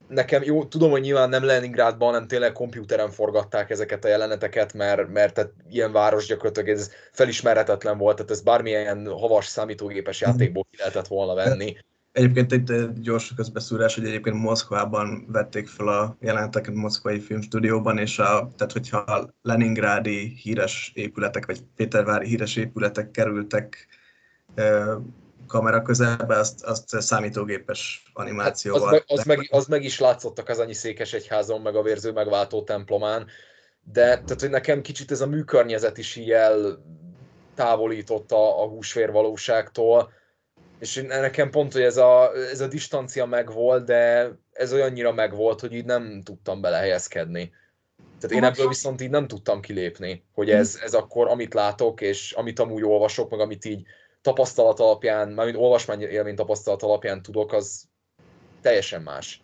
nekem jó, tudom, hogy nyilván nem Leningrádban, hanem tényleg komputeren forgatták ezeket a jeleneteket, mert, mert tehát ilyen város gyakorlatilag ez felismerhetetlen volt, tehát ez bármilyen havas számítógépes játékból ki lehetett volna venni. Egyébként egy gyors közbeszúrás, hogy egyébként Moszkvában vették fel a jeleneteket Moszkvai Filmstúdióban, és a, tehát hogyha a Leningrádi híres épületek, vagy Pétervári híres épületek kerültek kamera közelbe, azt, azt számítógépes animációval. Hát az, meg, az, meg, az meg is látszottak az annyi székes egyházon, meg a vérző megváltó templomán, de tehát, hogy nekem kicsit ez a műkörnyezet is ilyen távolította a húsvér valóságtól, és nekem pont, hogy ez a, ez a distancia megvolt, de ez olyannyira megvolt, hogy így nem tudtam belehelyezkedni. Tehát én ebből viszont így nem tudtam kilépni, hogy ez, ez akkor, amit látok, és amit amúgy olvasok, meg amit így tapasztalat alapján, mármint olvasmány élmény tapasztalat alapján tudok, az teljesen más.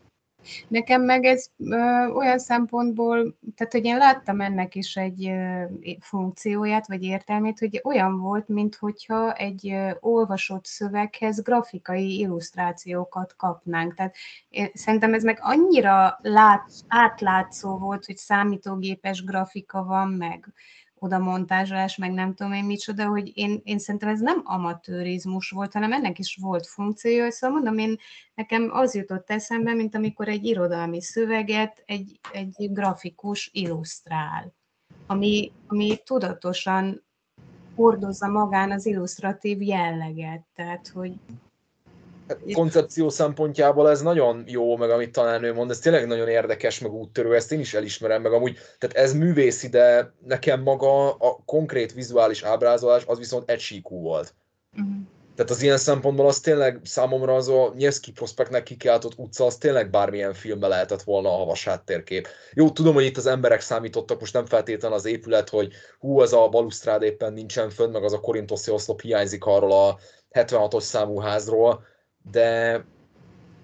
Nekem meg ez ö, olyan szempontból, tehát hogy én láttam ennek is egy ö, funkcióját, vagy értelmét, hogy olyan volt, mintha egy ö, olvasott szöveghez grafikai illusztrációkat kapnánk. Tehát én, szerintem ez meg annyira lát, átlátszó volt, hogy számítógépes grafika van, meg oda montázsolás, meg nem tudom én micsoda, hogy én, én szerintem ez nem amatőrizmus volt, hanem ennek is volt funkciója, szóval mondom, én nekem az jutott eszembe, mint amikor egy irodalmi szöveget egy, egy grafikus illusztrál, ami, ami tudatosan hordozza magán az illusztratív jelleget, tehát hogy koncepció szempontjából ez nagyon jó, meg amit tanárnő mond, ez tényleg nagyon érdekes, meg úttörő, ezt én is elismerem, meg amúgy, tehát ez művészi, de nekem maga a konkrét vizuális ábrázolás az viszont egysíkú volt. Uh-huh. Tehát az ilyen szempontból az tényleg számomra az a Nyevszki prospektnek kikiáltott utca, az tényleg bármilyen filmbe lehetett volna a havas háttérkép. Jó, tudom, hogy itt az emberek számítottak, most nem feltétlenül az épület, hogy hú, az a balusztrád éppen nincsen fönn, meg az a korintoszi oszlop hiányzik arról a 76-os számú házról, de,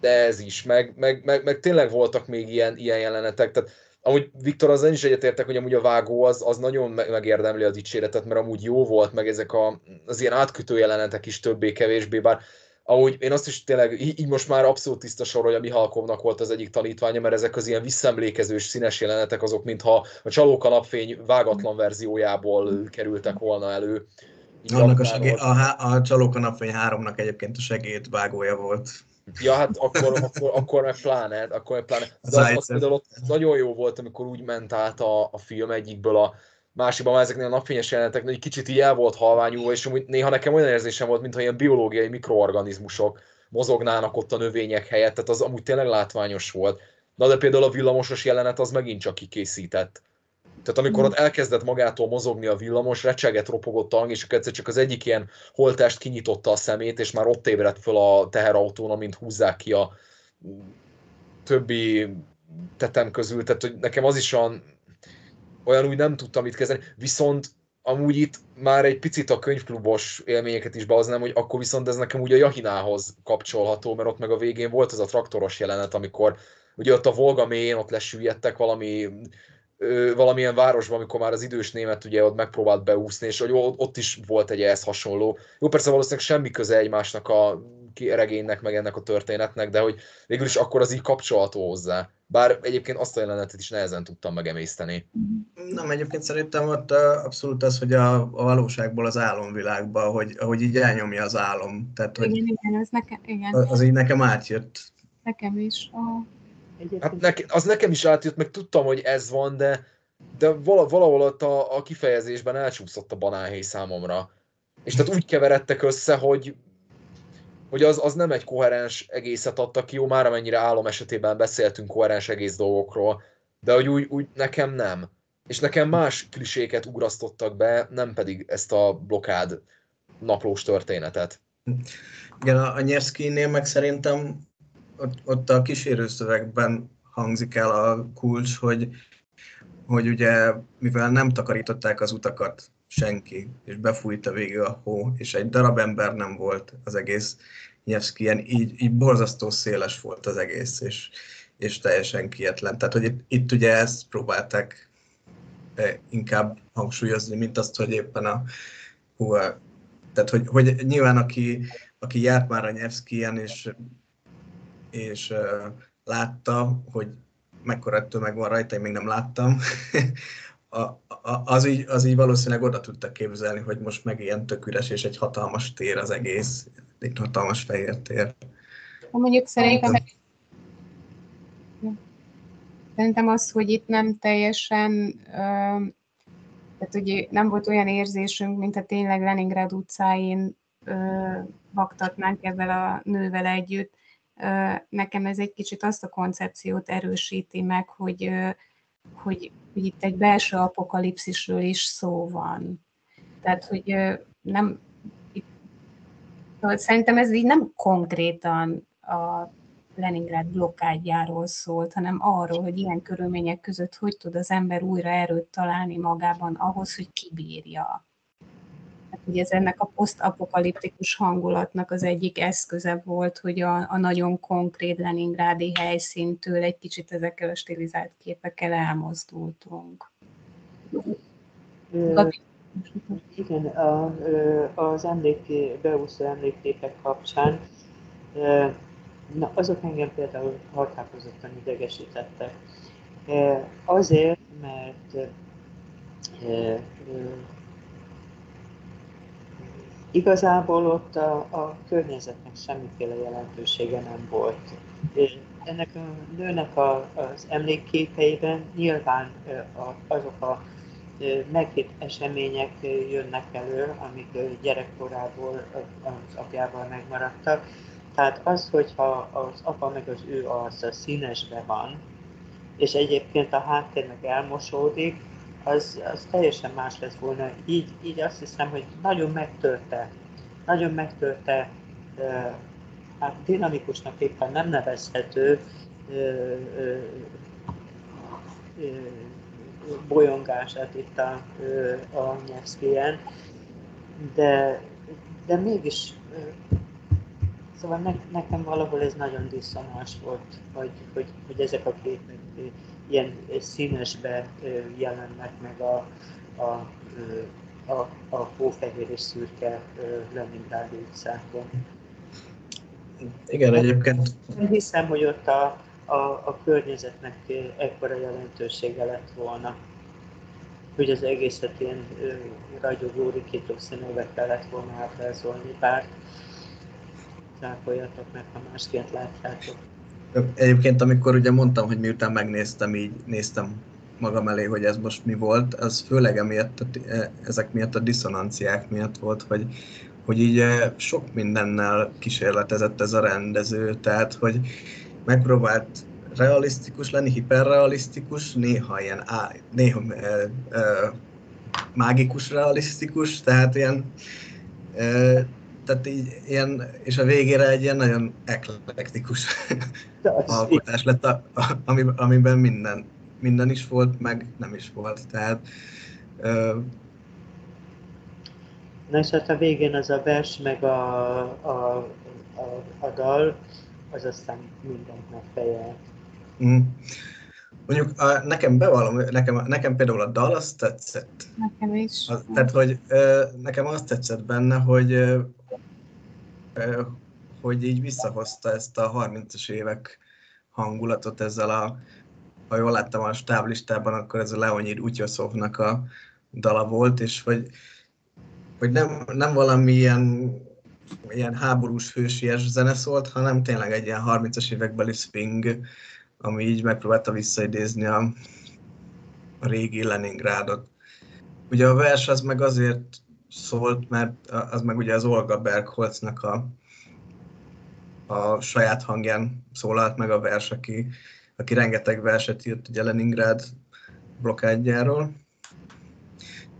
de ez is, meg, meg, meg, meg tényleg voltak még ilyen, ilyen jelenetek, tehát amúgy Viktor, az is egyetértek, hogy amúgy a vágó az, az nagyon megérdemli a dicséretet, mert amúgy jó volt, meg ezek a, az ilyen átkötő jelenetek is többé-kevésbé, bár amúgy én azt is tényleg, így most már abszolút tiszta sor, hogy a Mihalkovnak volt az egyik tanítványa, mert ezek az ilyen visszaemlékezős színes jelenetek azok, mintha a Csalóka napfény vágatlan verziójából kerültek volna elő. Annak a, segé- a, a Csalóka napfény háromnak egyébként a segéd vágója volt. Ja, hát akkor, akkor, akkor meg pláne, akkor meg pláne. De az, az például ott nagyon jó volt, amikor úgy ment át a, a film egyikből a másikban már ezeknél a napfényes jelenetek, egy kicsit így el volt halványulva, és amúgy néha nekem olyan érzésem volt, mintha ilyen biológiai mikroorganizmusok mozognának ott a növények helyett, tehát az amúgy tényleg látványos volt. Na de például a villamosos jelenet az megint csak kikészített. Tehát amikor ott elkezdett magától mozogni a villamos, recseget ropogott a hang, és egyszer csak az egyik ilyen holtest kinyitotta a szemét, és már ott ébredt föl a teherautón, amint húzzák ki a többi tetem közül. Tehát hogy nekem az is olyan, olyan úgy nem tudtam mit kezdeni. Viszont amúgy itt már egy picit a könyvklubos élményeket is behoznám, hogy akkor viszont ez nekem ugye a Jahinához kapcsolható, mert ott meg a végén volt az a traktoros jelenet, amikor ugye ott a Volga mélyén ott lesüllyedtek valami valamilyen városban, amikor már az idős német ugye ott megpróbált beúszni, és hogy ott is volt egy ehhez hasonló. Jó, persze valószínűleg semmi köze egymásnak a regénynek, meg ennek a történetnek, de hogy végül is akkor az így kapcsolható hozzá. Bár egyébként azt a jelenetet is nehezen tudtam megemészteni. Nem, egyébként szerintem ott abszolút az, hogy a, a valóságból az álomvilágba, hogy, ahogy így elnyomja az álom. Tehát, hogy igen, igen, az nekem, igen. Az így nekem átjött. Nekem is. A... Hát neke, az nekem is átjött, meg tudtam, hogy ez van, de, de valahol ott a, a kifejezésben elcsúszott a banánhéj számomra. És tehát úgy keveredtek össze, hogy hogy az, az nem egy koherens egészet adtak ki, jó, már amennyire álom esetében beszéltünk koherens egész dolgokról, de hogy úgy, úgy nekem nem. És nekem más kliséket ugrasztottak be, nem pedig ezt a blokád naplós történetet. Igen, a Nyerszkinél meg szerintem ott, ott a kísérőszövegben hangzik el a kulcs, hogy, hogy ugye, mivel nem takarították az utakat senki, és befújta végig a hó, és egy darab ember nem volt az egész Nyevszkien, így, így borzasztó széles volt az egész, és, és teljesen kietlen. Tehát, hogy itt, itt ugye ezt próbálták eh, inkább hangsúlyozni, mint azt, hogy éppen a, hú, tehát, hogy, hogy nyilván aki, aki járt már a Nyevszkien, és, és látta, hogy mekkora tömeg van rajta, én még nem láttam, a, a, az, így, az így valószínűleg oda tudta képzelni, hogy most meg ilyen tök üres, és egy hatalmas tér az egész, egy hatalmas fehér tér. Mondjuk szerintem, szerintem az, hogy itt nem teljesen, tehát ugye nem volt olyan érzésünk, mint a tényleg Leningrad utcáin vaktatnánk ezzel a nővel együtt. Nekem ez egy kicsit azt a koncepciót erősíti meg, hogy, hogy hogy itt egy belső apokalipszisről is szó van. Tehát, hogy nem, itt, szerintem ez így nem konkrétan a Leningrad blokkádjáról szólt, hanem arról, hogy ilyen körülmények között hogy tud az ember újra erőt találni magában ahhoz, hogy kibírja hogy ez ennek a posztapokaliptikus hangulatnak az egyik eszköze volt, hogy a, a nagyon konkrét Leningrádi helyszíntől egy kicsit ezekkel a stilizált képekkel elmozdultunk. igen, a, az emléké, beúszó emlékképek kapcsán na, azok engem például határozottan idegesítettek. Azért, mert Igazából ott a, a környezetnek semmiféle jelentősége nem volt. Ennek a nőnek a, az emlékképeiben nyilván azok a meghitt események jönnek elő, amik gyerekkorából az apjával megmaradtak. Tehát az, hogyha az apa meg az ő arca színesbe van, és egyébként a háttér meg elmosódik, az, az teljesen más lesz volna. Így, így azt hiszem, hogy nagyon megtörte, nagyon megtörte, hát dinamikusnak éppen nem nevezhető bolyongását itt a, a Nyevszkien, de, de mégis Szóval ne, nekem valahol ez nagyon diszonás volt, hogy, hogy, hogy ezek a képek ilyen színesbe jelennek meg a, a, a, a hófehér és szürke Leningrádi utcákon. Igen, egyébként. Én hiszem, hogy ott a, a, a környezetnek ekkora jelentősége lett volna, hogy az egészet ilyen ragyogó rikítók színűvel kellett volna ábrázolni, bár cáfoljatok meg, ha másként látjátok. Egyébként, amikor ugye mondtam, hogy miután megnéztem, így néztem magam elé, hogy ez most mi volt, az főleg emiatt, e, ezek miatt a diszonanciák miatt volt, hogy, hogy így e, sok mindennel kísérletezett ez a rendező, tehát hogy megpróbált realisztikus lenni, hiperrealisztikus, néha ilyen á, néha e, e, mágikus realisztikus, tehát ilyen e, tehát így ilyen, és a végére egy ilyen nagyon eklektikus alkotás lett, a, a, ami, amiben minden, minden is volt, meg nem is volt. Tehát ö, Na és hát a végén az a vers, meg a, a, a, a dal, az aztán mindent megfejel. Mm. Mondjuk a, nekem bevallom, nekem, nekem például a dal azt tetszett. Nekem is. A, tehát, hogy ö, nekem azt tetszett benne, hogy ö, hogy így visszahozta ezt a 30-as évek hangulatot ezzel a, ha jól láttam a stáblistában, akkor ez a Leonid Utyoszovnak a dala volt, és hogy, hogy nem, nem valami ilyen, ilyen háborús hősies zene szólt, hanem tényleg egy ilyen 30-as évekbeli swing, ami így megpróbálta visszaidézni a, a régi Leningrádot. Ugye a vers az meg azért szólt, mert az meg ugye az Olga Bergholznak a, a saját hangján szólalt meg a vers, aki, aki rengeteg verset írt ugye Leningrád blokádjáról.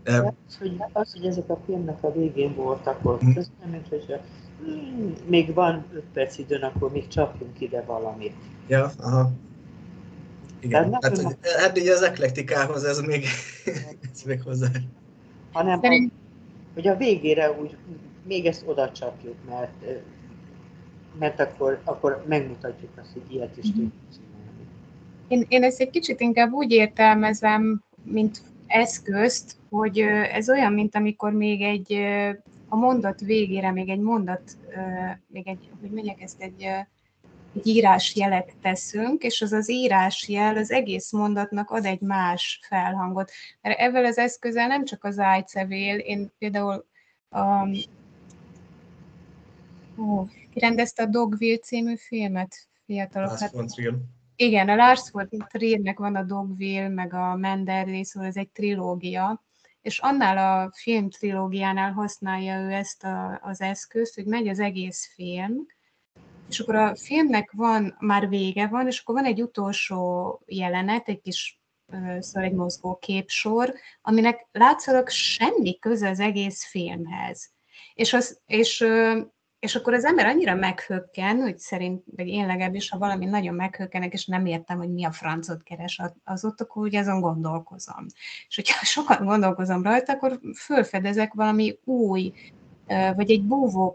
De... Az, hogy, az, hogy ezek a filmnek a végén voltak ott, mm. az nem, mint hogy hmm, még van 5 perc időn, akkor még csapjunk ide valamit. Ja, aha. Igen, hát, hogy, hát így az eklektikához ez még, ez még hozzá. Hanem, Szerint... hogy a végére úgy még ezt oda csapjuk, mert, mert akkor, akkor megmutatjuk azt, hogy ilyet is tudjuk csinálni. Én, én ezt egy kicsit inkább úgy értelmezem, mint eszközt, hogy ez olyan, mint amikor még egy a mondat végére még egy mondat, még egy, hogy mondják ezt, egy egy írásjelet teszünk, és az az írásjel az egész mondatnak ad egy más felhangot. Mert ezzel az eszközzel nem csak az ájcevél, én például um, ó, kirendezte a Dogville című filmet, fiatalok. Hát, igen, a Lars von Triernek van a Dogville, meg a Menderley, szóval ez egy trilógia, és annál a film trilógiánál használja ő ezt a, az eszközt, hogy megy az egész film, és akkor a filmnek van, már vége van, és akkor van egy utolsó jelenet, egy kis szóval egy mozgó képsor, aminek látszólag semmi köze az egész filmhez. És, az, és, és akkor az ember annyira meghökken, hogy szerint, vagy én legalábbis, ha valami nagyon meghökkenek, és nem értem, hogy mi a francot keres az ott, akkor ugye azon gondolkozom. És hogyha sokat gondolkozom rajta, akkor fölfedezek valami új vagy egy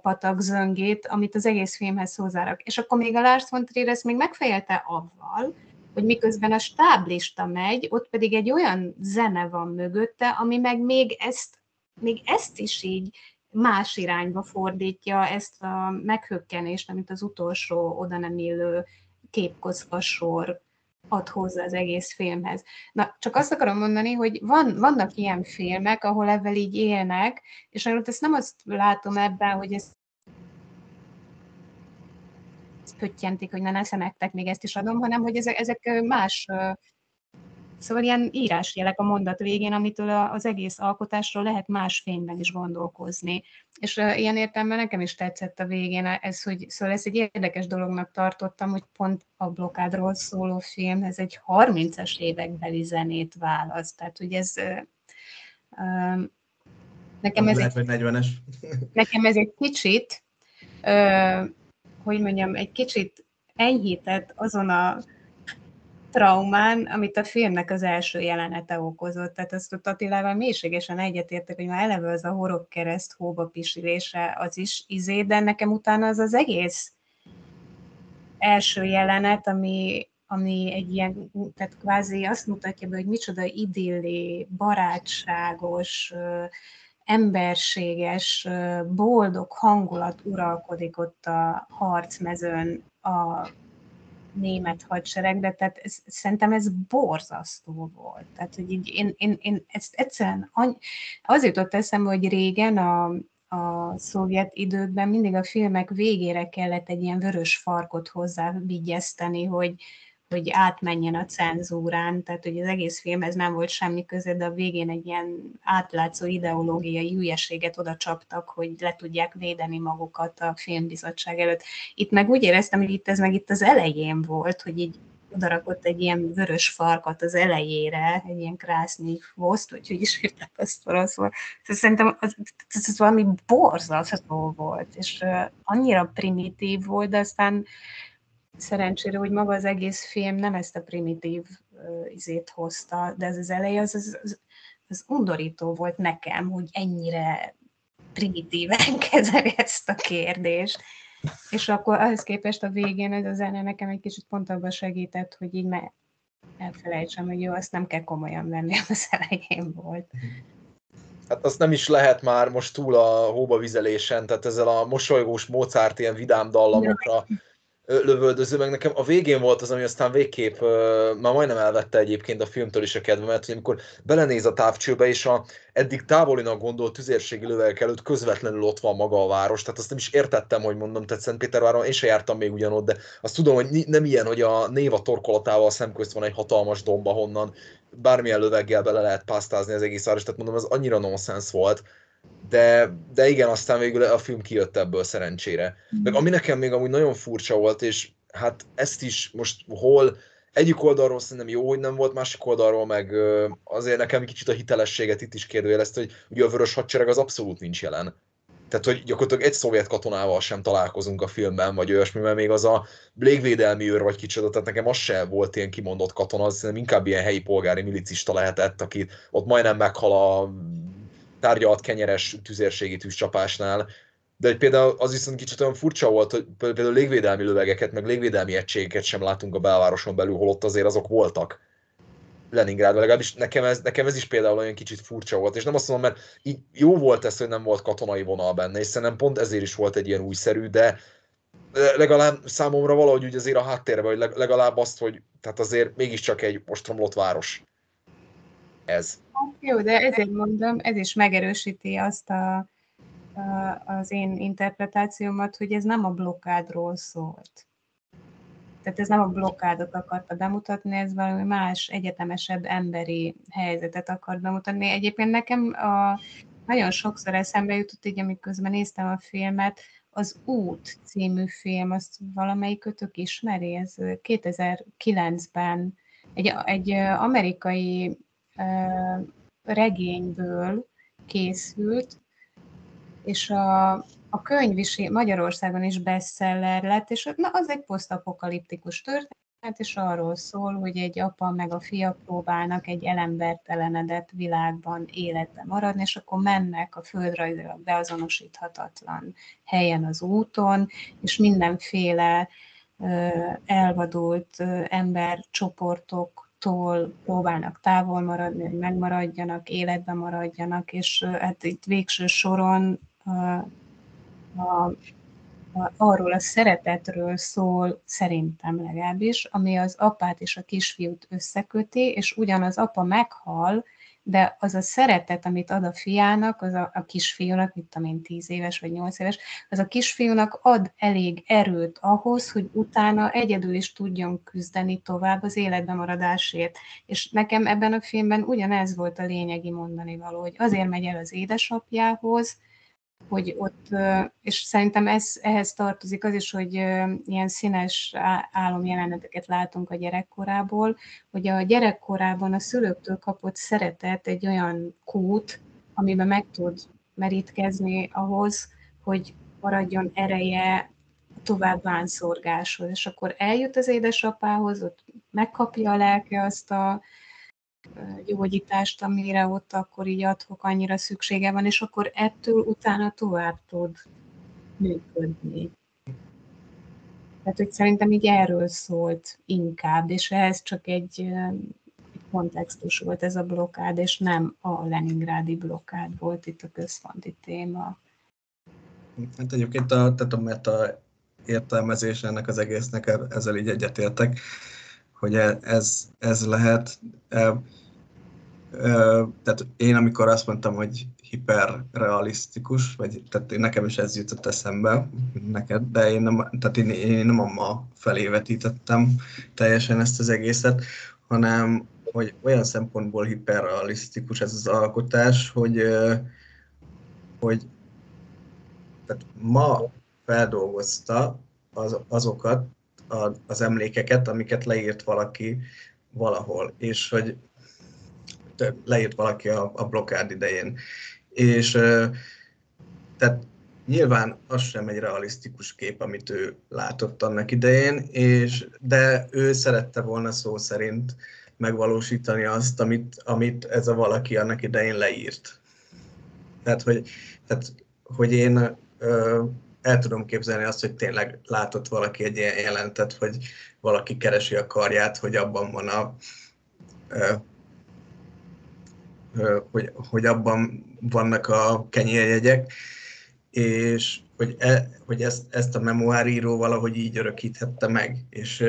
patak zöngét, amit az egész filmhez hozzárak. És akkor még a Lars von Trier ezt még megfejelte avval, hogy miközben a stáblista megy, ott pedig egy olyan zene van mögötte, ami meg még ezt, még ezt is így más irányba fordítja, ezt a meghökkenést, amit az utolsó oda nem illő képkocka sor ad hozzá az egész filmhez. Na, csak azt akarom mondani, hogy van, vannak ilyen filmek, ahol ebben így élnek, és akkor ezt nem azt látom ebben, hogy ez pöttyentik, hogy ne nesze nektek, még ezt is adom, hanem hogy ezek, ezek más Szóval ilyen írásjelek a mondat végén, amitől az egész alkotásról lehet más fényben is gondolkozni. És ilyen értelemben nekem is tetszett a végén ez, hogy szóval ez egy érdekes dolognak tartottam, hogy pont a blokádról szóló film, ez egy 30-as évekbeli zenét választ. Tehát, hogy ez nekem ez, lehet, egy, 40-es. nekem ez egy kicsit, hogy mondjam, egy kicsit enyhített azon a traumán, amit a filmnek az első jelenete okozott. Tehát azt a Attilával mélységesen egyetértek, hogy már eleve az a horog kereszt hóba pisilése az is izé, de nekem utána az az egész első jelenet, ami, ami egy ilyen, tehát kvázi azt mutatja be, hogy micsoda idilli, barátságos, emberséges, boldog hangulat uralkodik ott a harcmezőn a német hadseregbe, tehát ez, szerintem ez borzasztó volt. Tehát, hogy így én, én, én ezt egyszerűen any... az jutott eszembe, hogy régen a, a szovjet időkben mindig a filmek végére kellett egy ilyen vörös farkot hozzá vigyezteni, hogy, hogy átmenjen a cenzúrán, tehát hogy az egész filmhez nem volt semmi köze, de a végén egy ilyen átlátszó ideológiai hülyeséget oda csaptak, hogy le tudják védeni magukat a filmbizottság előtt. Itt meg úgy éreztem, hogy itt ez meg itt az elején volt, hogy így odarakott egy ilyen vörös farkat az elejére, egy ilyen krászni voszt, vagy hogy is írták azt oroszul. Szerintem az, az, az valami borzasztó volt, és annyira primitív volt, de aztán szerencsére, hogy maga az egész film nem ezt a primitív uh, izét hozta, de ez az eleje az, az, az, az undorító volt nekem, hogy ennyire primitíven kezeli ezt a kérdést. És akkor ahhoz képest a végén ez a zene nekem egy kicsit pont abban segített, hogy így ne elfelejtsem, hogy jó, azt nem kell komolyan venni, az elején volt. Hát azt nem is lehet már most túl a hóba vizelésen, tehát ezzel a mosolygós Mozart ilyen vidám dallamokra lövöldöző, meg nekem a végén volt az, ami aztán végképp uh, már majdnem elvette egyébként a filmtől is a kedvemet, hogy amikor belenéz a távcsőbe, és a eddig távolinak gondolt tüzérségi lövegek előtt közvetlenül ott van maga a város, tehát azt nem is értettem, hogy mondom, tehát Szentpéterváron én se jártam még ugyanott, de azt tudom, hogy nem ilyen, hogy a néva torkolatával szemközt van egy hatalmas domba, honnan bármilyen löveggel bele lehet pásztázni az egész város, tehát mondom, ez annyira nonsens volt, de, de igen, aztán végül a film kijött ebből szerencsére. Meg ami nekem még amúgy nagyon furcsa volt, és hát ezt is most hol egyik oldalról szerintem jó, hogy nem volt, másik oldalról meg azért nekem kicsit a hitelességet itt is kérdőjelezte, hogy ugye a vörös hadsereg az abszolút nincs jelen. Tehát, hogy gyakorlatilag egy szovjet katonával sem találkozunk a filmben, vagy olyasmi, mert még az a légvédelmi őr vagy kicsoda, tehát nekem az se volt ilyen kimondott katona, az inkább ilyen helyi polgári milicista lehetett, aki ott majdnem meghal a tárgyalt kenyeres tüzérségi tűzcsapásnál, de például az viszont kicsit olyan furcsa volt, hogy például légvédelmi lövegeket, meg légvédelmi egységeket sem látunk a belvároson belül, holott azért azok voltak. Leningrádban, legalábbis nekem ez, nekem ez is például olyan kicsit furcsa volt, és nem azt mondom, mert így jó volt ez, hogy nem volt katonai vonal benne, és szerintem pont ezért is volt egy ilyen újszerű, de legalább számomra valahogy úgy azért a háttérben, hogy legalább azt, hogy tehát azért mégiscsak egy ostromlott város ez. Jó, de ezért mondom, ez is megerősíti azt a, a, az én interpretációmat, hogy ez nem a blokkádról szólt. Tehát ez nem a blokkádot akarta bemutatni, ez valami más, egyetemesebb emberi helyzetet akart bemutatni. Egyébként nekem a, nagyon sokszor eszembe jutott, így amiközben néztem a filmet, az Út című film, azt valamelyik kötök ismeri, ez 2009-ben egy, egy amerikai regényből készült, és a, a könyv is Magyarországon is bestseller lett, és na, az egy posztapokaliptikus történet, és arról szól, hogy egy apa meg a fia próbálnak egy elembertelenedett világban életbe maradni, és akkor mennek a földrajzilag beazonosíthatatlan helyen az úton, és mindenféle elvadult embercsoportok tól próbálnak távol maradni, hogy megmaradjanak, életben maradjanak, és hát itt végső soron a, a, a, arról a szeretetről szól, szerintem legalábbis, ami az apát és a kisfiút összeköti, és ugyan az apa meghal, de az a szeretet, amit ad a fiának, az a, a kisfiúnak, mit tudom én, tíz éves vagy nyolc éves, az a kisfiúnak ad elég erőt ahhoz, hogy utána egyedül is tudjon küzdeni tovább az életben maradásért. És nekem ebben a filmben ugyanez volt a lényegi mondani való, hogy azért megy el az édesapjához, hogy ott, és szerintem ez, ehhez tartozik az is, hogy ilyen színes álomjeleneteket látunk a gyerekkorából, hogy a gyerekkorában a szülőktől kapott szeretet egy olyan kút, amiben meg tud merítkezni ahhoz, hogy maradjon ereje tovább vánszorgáshoz. És akkor eljut az édesapához, ott megkapja a lelke azt a gyógyítást, amire ott akkor így adhok annyira szüksége van, és akkor ettől utána tovább tud működni. Tehát, hogy szerintem így erről szólt inkább, és ehhez csak egy, egy kontextus volt ez a blokád, és nem a Leningrádi blokád volt itt a központi téma. Hát egyébként a, tehát a meta értelmezés ennek az egésznek, ezzel így egyetértek hogy e, ez, ez lehet. Tehát én amikor azt mondtam, hogy hiperrealisztikus, vagy tehát nekem is ez jutott eszembe neked, de én nem, tehát én, én nem a ma felé vetítettem teljesen ezt az egészet, hanem hogy olyan szempontból hiperrealisztikus ez az alkotás, hogy, hogy tehát ma feldolgozta az, azokat az emlékeket, amiket leírt valaki valahol, és hogy leírt valaki a, a blokkád idején. És tehát nyilván az sem egy realisztikus kép, amit ő látott annak idején, és, de ő szerette volna szó szerint megvalósítani azt, amit, amit ez a valaki annak idején leírt. Tehát, hogy tehát hogy én ö, el tudom képzelni azt, hogy tényleg látott valaki egy ilyen jelentet, hogy valaki keresi a karját, hogy abban van a hogy, hogy abban vannak a kenyérjegyek, és hogy, e, hogy ezt, ezt a memoáríró valahogy így örökíthette meg, és,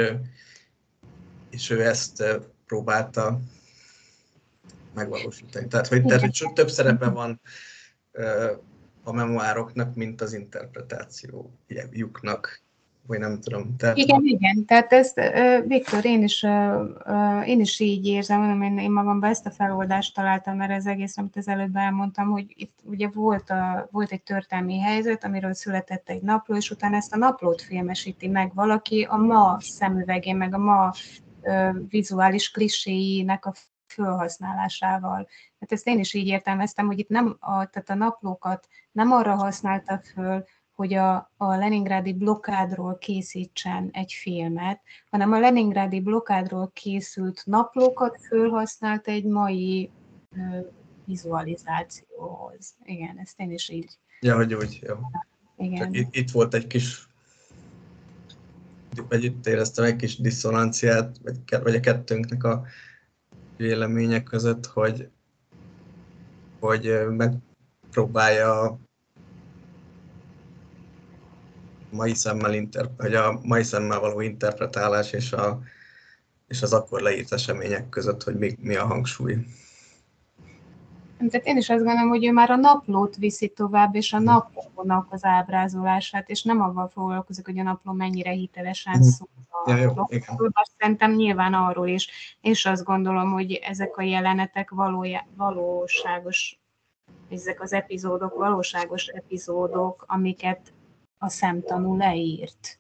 és ő ezt próbálta megvalósítani. Tehát, hogy, tehát, hogy több szerepe van a memoároknak, mint az interpretációjuknak, vagy nem tudom. Tehát... Igen, igen, tehát ezt, Viktor, én is, én is így érzem, mondom, én, én magamban ezt a feloldást találtam, mert ez egész, amit az előbb elmondtam, hogy itt ugye volt, a, volt egy történelmi helyzet, amiről született egy napló, és utána ezt a naplót filmesíti meg valaki a ma szemüvegén, meg a ma vizuális kliséinek a felhasználásával. Tehát ezt én is így értelmeztem, hogy itt nem a, tehát a naplókat nem arra használta föl, hogy a, a Leningrádi blokádról készítsen egy filmet, hanem a Leningrádi blokádról készült naplókat fölhasznált egy mai ö, vizualizációhoz. Igen, ezt én is így. Ja, hogy úgy, jó. Igen. Itt, itt volt egy kis vagy itt éreztem egy kis diszonanciát, vagy, vagy a kettőnknek a vélemények között, hogy, hogy megpróbálja mai szemmel, inter, hogy a mai szemmel való interpretálás és, a, és az akkor leírt események között, hogy mi, mi a hangsúly. Tehát én is azt gondolom, hogy ő már a naplót viszi tovább, és a naplónak az ábrázolását, és nem avval foglalkozik, hogy a napló mennyire hitelesen mhm. szól. Ja, jó, Szerintem nyilván arról is, és azt gondolom, hogy ezek a jelenetek valójá, valóságos, ezek az epizódok valóságos epizódok, amiket a szemtanú leírt.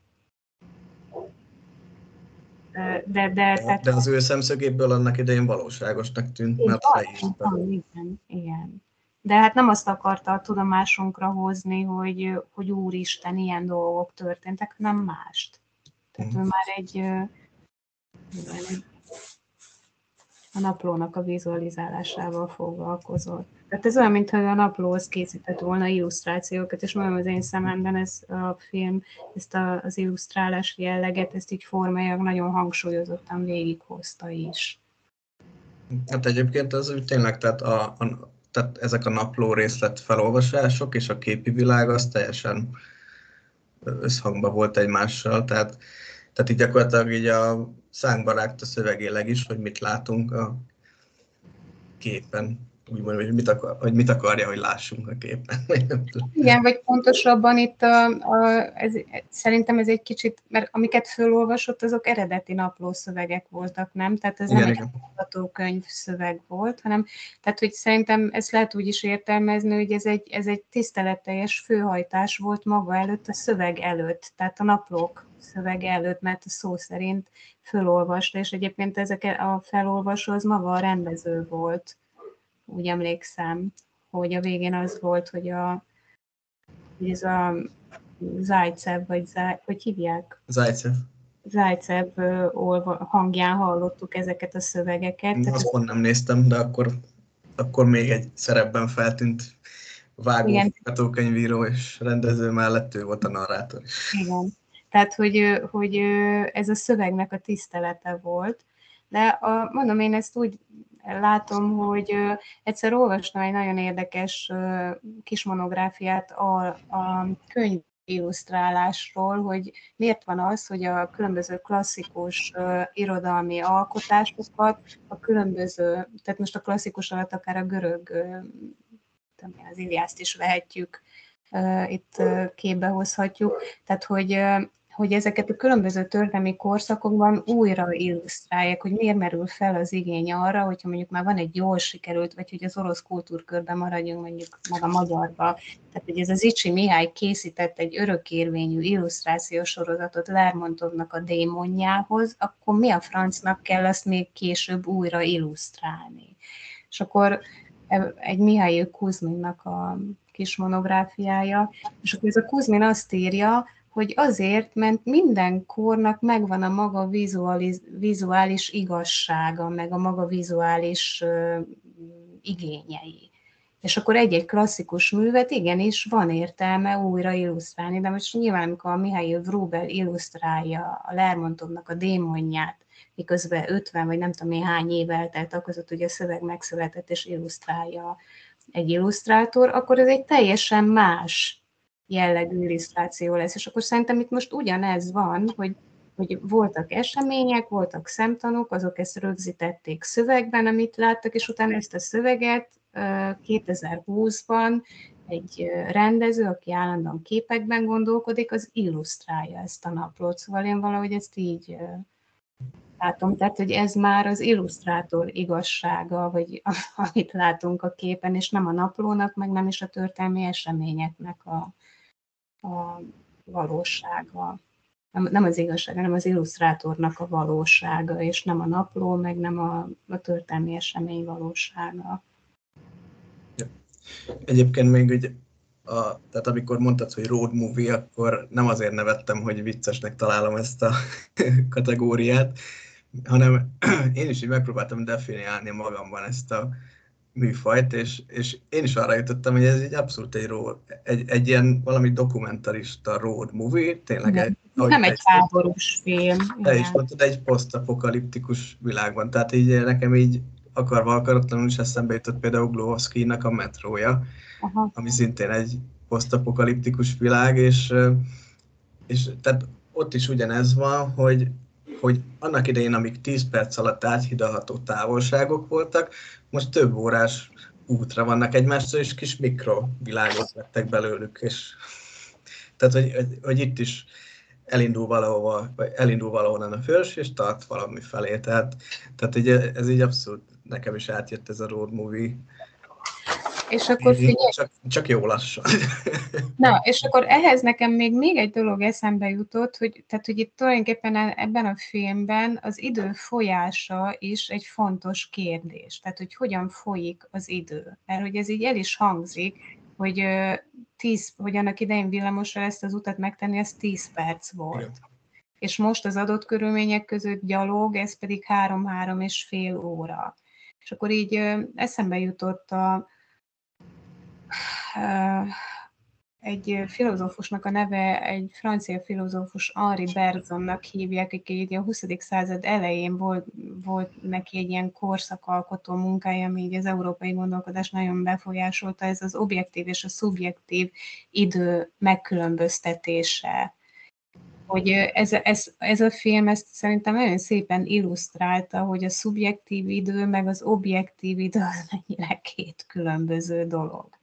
De, de, tehát... de az ő szemszögéből annak idején valóságosnak tűnt, mert leírta. Igen, igen. De hát nem azt akarta a tudomásunkra hozni, hogy, hogy úristen, ilyen dolgok történtek, hanem mást. Tehát ő már egy, egy a naplónak a vizualizálásával foglalkozott. Tehát ez olyan, mintha a naplóhoz készített volna illusztrációkat, és mondom, az én szememben ez a film, ezt a, az illusztrálás jelleget, ezt így formájag nagyon hangsúlyozottan végighozta is. Hát egyébként az úgy tényleg, tehát, a, a, tehát ezek a napló részlet felolvasások és a képi világ az teljesen összhangban volt egymással, tehát, tehát így gyakorlatilag így a szánkba rágt a szövegéleg is, hogy mit látunk a képen úgymond, hogy mit, akar, hogy mit akarja, hogy lássunk a képen. Igen, vagy pontosabban itt a, a, ez, szerintem ez egy kicsit, mert amiket fölolvasott, azok eredeti naplószövegek voltak, nem? Tehát ez igen, nem igen. egy könyv szöveg volt, hanem tehát, hogy szerintem ezt lehet úgy is értelmezni, hogy ez egy, ez egy tiszteletteljes főhajtás volt maga előtt, a szöveg előtt, tehát a naplók szövege előtt, mert a szó szerint fölolvasta, és egyébként ezek a felolvasó az maga a rendező volt úgy emlékszem, hogy a végén az volt, hogy a hogy ez a Zajcev, vagy Zaj, hogy hívják? Zajcev. Zajcev hangján hallottuk ezeket a szövegeket. Én azt pont nem néztem, de akkor, akkor még egy szerepben feltűnt vágó könyvíró és rendező mellett ő volt a narrátor Igen. Tehát, hogy, hogy ez a szövegnek a tisztelete volt, de a, mondom, én ezt úgy látom, hogy egyszer olvastam egy nagyon érdekes kis monográfiát a, a könyv illusztrálásról, hogy miért van az, hogy a különböző klasszikus uh, irodalmi alkotásokat, a különböző, tehát most a klasszikus alatt akár a görög, uh, az Iliászt is vehetjük, uh, itt uh, képbe hozhatjuk, tehát hogy hogy ezeket a különböző történelmi korszakokban újra illusztrálják, hogy miért merül fel az igény arra, hogyha mondjuk már van egy jól sikerült, vagy hogy az orosz kultúrkörben maradjunk mondjuk meg a magyarba. Tehát, hogy ez az Icsi Mihály készített egy örökérvényű illusztrációs sorozatot Lermontovnak a démonjához, akkor mi a francnak kell azt még később újra illusztrálni? És akkor egy Mihály Kuzminnak a kis monográfiája, és akkor ez a Kuzmin azt írja, hogy azért, mert minden kornak megvan a maga vizuális, vizuális igazsága, meg a maga vizuális uh, igényei. És akkor egy-egy klasszikus művet igenis van értelme újra illusztrálni, de most nyilván, amikor a Mihály Vrubel illusztrálja a Lermontovnak a démonját, miközben 50 vagy nem tudom én hány év eltelt, között ugye a szöveg megszületett és illusztrálja egy illusztrátor, akkor ez egy teljesen más jellegű illusztráció lesz. És akkor szerintem itt most ugyanez van, hogy, hogy voltak események, voltak szemtanúk, azok ezt rögzítették szövegben, amit láttak, és utána ezt a szöveget 2020-ban egy rendező, aki állandóan képekben gondolkodik, az illusztrálja ezt a naplót. Szóval én valahogy ezt így látom. Tehát, hogy ez már az illusztrátor igazsága, vagy amit látunk a képen, és nem a naplónak, meg nem is a történelmi eseményeknek a, a valósága. Nem, nem az igazság, hanem az illusztrátornak a valósága, és nem a napló, meg nem a, a történelmi esemény valósága. Egyébként még ugye a, tehát amikor mondtad, hogy road movie, akkor nem azért nevettem, hogy viccesnek találom ezt a kategóriát, hanem én is így megpróbáltam definiálni magamban ezt a műfajt, és, és én is arra jutottam, hogy ez egy abszolút egy, road, egy, egy ilyen valami dokumentarista road movie, tényleg nem, egy, nem egy háborús film. Te is mondtad, egy posztapokaliptikus világban, tehát így nekem így akarva akaratlanul is eszembe jutott például Glowowski-nak a metrója, Aha. ami szintén egy posztapokaliptikus világ, és, és tehát ott is ugyanez van, hogy hogy annak idején, amik 10 perc alatt áthidalható távolságok voltak, most több órás útra vannak egymástól, és kis mikrovilágot vettek belőlük, és tehát, hogy, hogy, itt is elindul valahova, vagy elindul valahonnan a fős, és tart valami felé. Tehát, tehát így, ez így abszolút nekem is átjött ez a road movie és akkor figyelj. Csak, csak jó lassan. Na, és akkor ehhez nekem még, még egy dolog eszembe jutott, hogy, tehát, hogy itt tulajdonképpen e- ebben a filmben az idő folyása is egy fontos kérdés. Tehát, hogy hogyan folyik az idő. Mert hogy ez így el is hangzik, hogy, tíz, hogy annak idején villamosra ezt az utat megtenni, ez 10 perc volt. Igen. És most az adott körülmények között gyalog, ez pedig három-három és fél óra. És akkor így eszembe jutott a, egy filozófusnak a neve, egy francia filozófus Henri Berzonnak hívják, aki a 20. század elején volt, volt neki egy ilyen korszakalkotó munkája, ami így az európai gondolkodás nagyon befolyásolta, ez az objektív és a szubjektív idő megkülönböztetése. Hogy ez, ez, ez a film ezt szerintem nagyon szépen illusztrálta, hogy a szubjektív idő meg az objektív idő az mennyire két különböző dolog.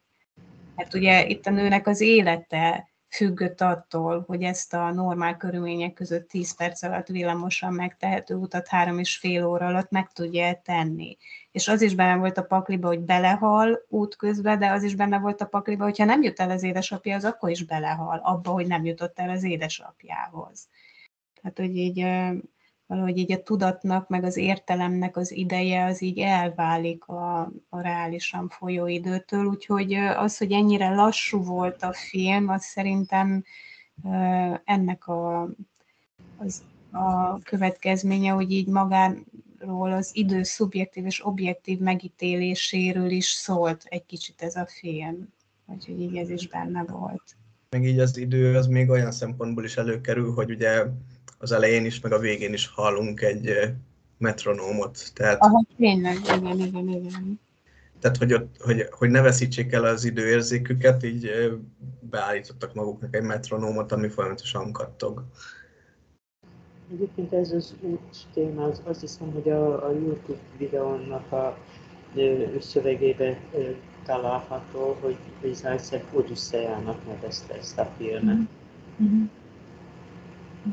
Mert ugye itt a nőnek az élete függött attól, hogy ezt a normál körülmények között 10 perc alatt villamosan megtehető utat három és fél óra alatt meg tudja tenni. És az is benne volt a pakliba, hogy belehal útközben, de az is benne volt a pakliba, hogyha nem jut el az édesapjához, akkor is belehal abba, hogy nem jutott el az édesapjához. Tehát, hogy így valahogy így a tudatnak, meg az értelemnek az ideje az így elválik a, a reálisan folyó időtől, úgyhogy az, hogy ennyire lassú volt a film, az szerintem ennek a, az, a következménye, hogy így magáról az idő szubjektív és objektív megítéléséről is szólt egy kicsit ez a film. Úgyhogy így ez is benne volt. Meg így az idő az még olyan szempontból is előkerül, hogy ugye az elején is, meg a végén is hallunk egy metronómot. Tehát, Aha, tényleg, igen, igen, igen. Tehát, hogy, ott, hogy, hogy ne veszítsék el az időérzéküket, így beállítottak maguknak egy metronómot, ami folyamatosan kattog. Egyébként ez az út téma, az, azt hiszem, hogy a, a YouTube videónak a szövegébe található, hogy Zajcev Odüsszejának nevezte ezt a filmet. Mm-hmm.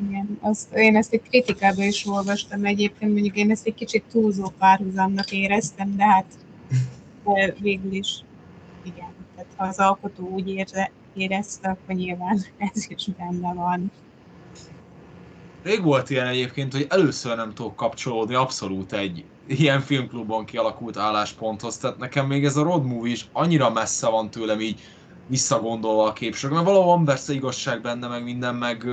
Igen, azt, én ezt egy kritikában is olvastam egyébként, mondjuk én ezt egy kicsit túlzó párhuzamnak éreztem, de hát de végül is igen. Tehát ha az alkotó úgy érze, érezte, akkor nyilván ez is benne van. Rég volt ilyen egyébként, hogy először nem tudok kapcsolódni abszolút egy ilyen filmklubon kialakult állásponthoz. Tehát nekem még ez a road movie is annyira messze van tőlem így visszagondolva a képsorok, mert valahol van persze igazság benne, meg minden, meg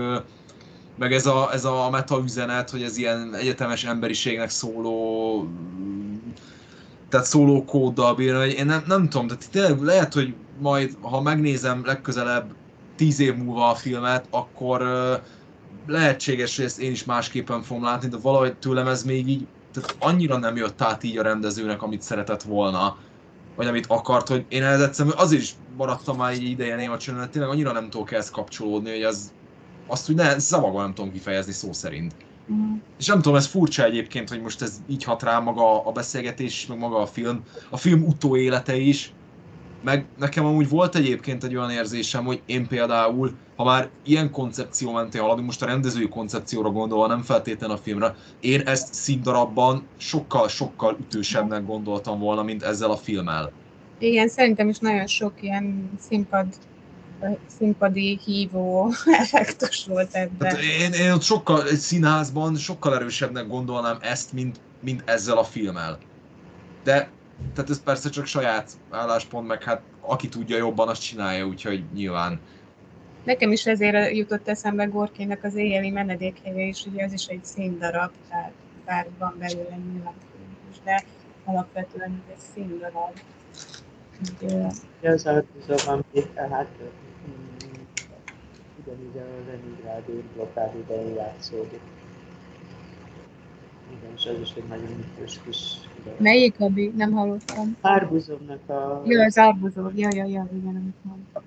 meg ez a, ez a meta üzenet, hogy ez ilyen egyetemes emberiségnek szóló tehát szóló kóddal bírna, én nem, nem tudom, de tényleg lehet, hogy majd, ha megnézem legközelebb tíz év múlva a filmet, akkor uh, lehetséges, hogy ezt én is másképpen fogom látni, de valahogy tőlem ez még így, tehát annyira nem jött át így a rendezőnek, amit szeretett volna, vagy amit akart, hogy én ez egyszerűen azért is maradtam már egy ideje néma csöndben, tényleg annyira nem tudok ezt kapcsolódni, hogy az, azt hogy ne, szavakban nem tudom kifejezni szó szerint. Mm. És nem tudom, ez furcsa egyébként, hogy most ez így hat rá maga a beszélgetés, meg maga a film, a film utóélete is, meg nekem amúgy volt egyébként egy olyan érzésem, hogy én például, ha már ilyen koncepció mentén haladunk, most a rendezői koncepcióra gondolva, nem feltétlenül a filmre, én ezt színdarabban sokkal-sokkal ütősebbnek gondoltam volna, mint ezzel a filmmel. Igen, szerintem is nagyon sok ilyen színpad színpadi hívó effektus volt ebben. Hát én, én ott sokkal, egy színházban sokkal erősebbnek gondolnám ezt, mint, mint ezzel a filmmel. De tehát ez persze csak saját álláspont, meg hát aki tudja jobban, azt csinálja, úgyhogy nyilván. Nekem is ezért jutott eszembe Gorkének az éjjeli menedékhelye is, ugye az is egy színdarab, tehát bár van belőle nyilván is, de alapvetően ez egy színdarab. Ugye az Artuzóban hát ugyanígy a Leningrádi blokkád idején játszódik. Igen, és ez is egy nagyon ütős kis Melyik abi? Nem hallottam. Árbuzovnak a... Jó, az árbuzov. Ja, ja, ja, igen, amit mondtam.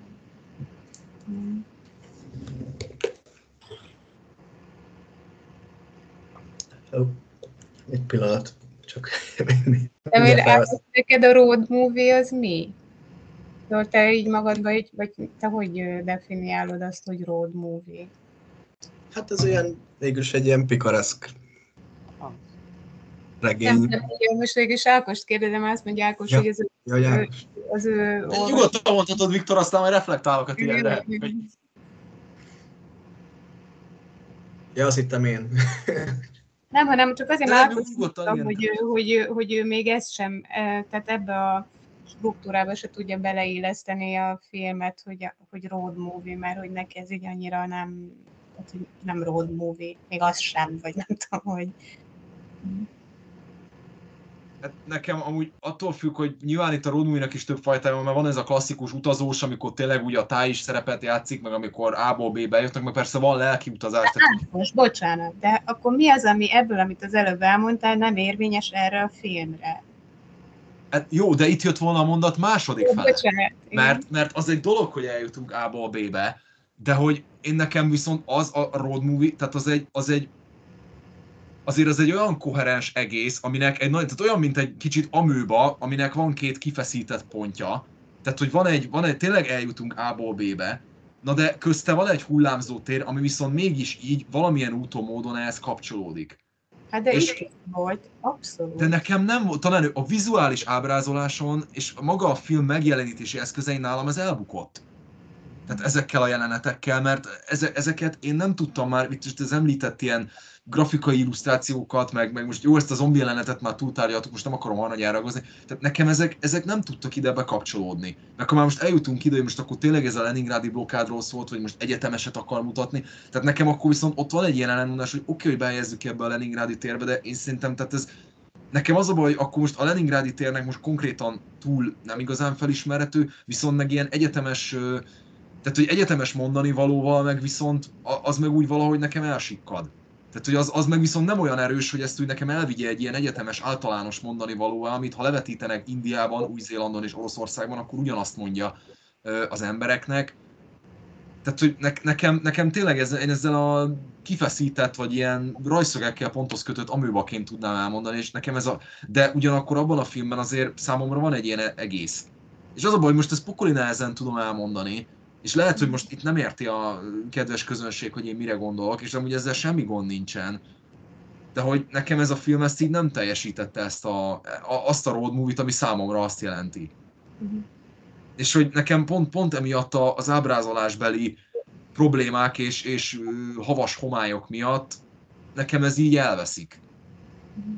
Hmm. Egy pillanat. Csak De miért neked a road movie az mi? Szóval te így magad vagy, vagy te hogy definiálod azt, hogy road movie? Hát ez olyan, végülis egy ilyen pikareszk regény. Nem, nem, nem, most végül is Ákost kérdezem, azt mondja Ákos, ja. hogy az, ja, ő, az ő... Nyugodtan mondhatod, Viktor, aztán majd reflektálok a tiédre. Ja, azt hittem én. Nem, hanem csak azért már hogy, hogy, hogy, hogy ő még ezt sem, tehát ebbe a struktúrába se tudja beleilleszteni a filmet, hogy, hogy road movie, mert hogy neki ez így annyira nem, nem road movie, még az sem, vagy nem tudom, hogy Hát nekem amúgy attól függ, hogy nyilván itt a road is több fajta, mert van ez a klasszikus utazós, amikor tényleg ugye a táj is szerepet játszik, meg amikor A-ból B-be jutnak, meg persze van lelki utazás. Hát, tehát... most bocsánat, de akkor mi az, ami ebből, amit az előbb elmondtál, nem érvényes erre a filmre? Hát jó, de itt jött volna a mondat második fele. Mert, mert az egy dolog, hogy eljutunk A-ból B-be, de hogy én nekem viszont az a road movie, tehát az egy, az egy azért az egy olyan koherens egész, aminek egy nagy, tehát olyan, mint egy kicsit amőba, aminek van két kifeszített pontja, tehát, hogy van egy, van egy, tényleg eljutunk A-ból B-be, na de közte van egy hullámzó tér, ami viszont mégis így valamilyen úton, módon ehhez kapcsolódik. Hát de és, volt, abszolút. De nekem nem volt, talán a vizuális ábrázoláson és maga a film megjelenítési eszközein nálam ez elbukott. Tehát ezekkel a jelenetekkel, mert ezeket én nem tudtam már, itt az említett ilyen grafikai illusztrációkat, meg, meg most jó, ezt a zombi jelenetet már túltárgyaltuk, most nem akarom arra nyáragozni, tehát nekem ezek, ezek nem tudtak ide bekapcsolódni. Mert akkor már most eljutunk ide, hogy most akkor tényleg ez a Leningrádi blokkádról szólt, vagy most egyetemeset akar mutatni, tehát nekem akkor viszont ott van egy ilyen ellenmondás, hogy oké, okay, hogy behelyezzük ebbe a Leningrádi térbe, de én szerintem tehát ez, Nekem az a baj, hogy akkor most a Leningrádi térnek most konkrétan túl nem igazán felismerhető, viszont meg ilyen egyetemes, tehát hogy egyetemes mondani valóval, meg viszont az meg úgy valahogy nekem elsikkad. Tehát, hogy az, az meg viszont nem olyan erős, hogy ezt úgy nekem elvigye egy ilyen egyetemes, általános mondani való, amit ha levetítenek Indiában, Új-Zélandon és Oroszországban, akkor ugyanazt mondja az embereknek. Tehát, hogy ne, nekem, nekem tényleg ez, én ezzel a kifeszített, vagy ilyen rajszögekkel pontos kötött amőbaként tudnám elmondani, és nekem ez a... De ugyanakkor abban a filmben azért számomra van egy ilyen egész. És az a baj, hogy most ezt pokoli nehezen tudom elmondani, és lehet, hogy most itt nem érti a kedves közönség, hogy én mire gondolok, és amúgy ezzel semmi gond nincsen. De hogy nekem ez a film ezt így nem teljesítette ezt a, a, azt a road movie-t, ami számomra azt jelenti. Uh-huh. És hogy nekem pont, pont emiatt a, az ábrázolásbeli problémák és, és havas homályok miatt nekem ez így elveszik. Uh-huh.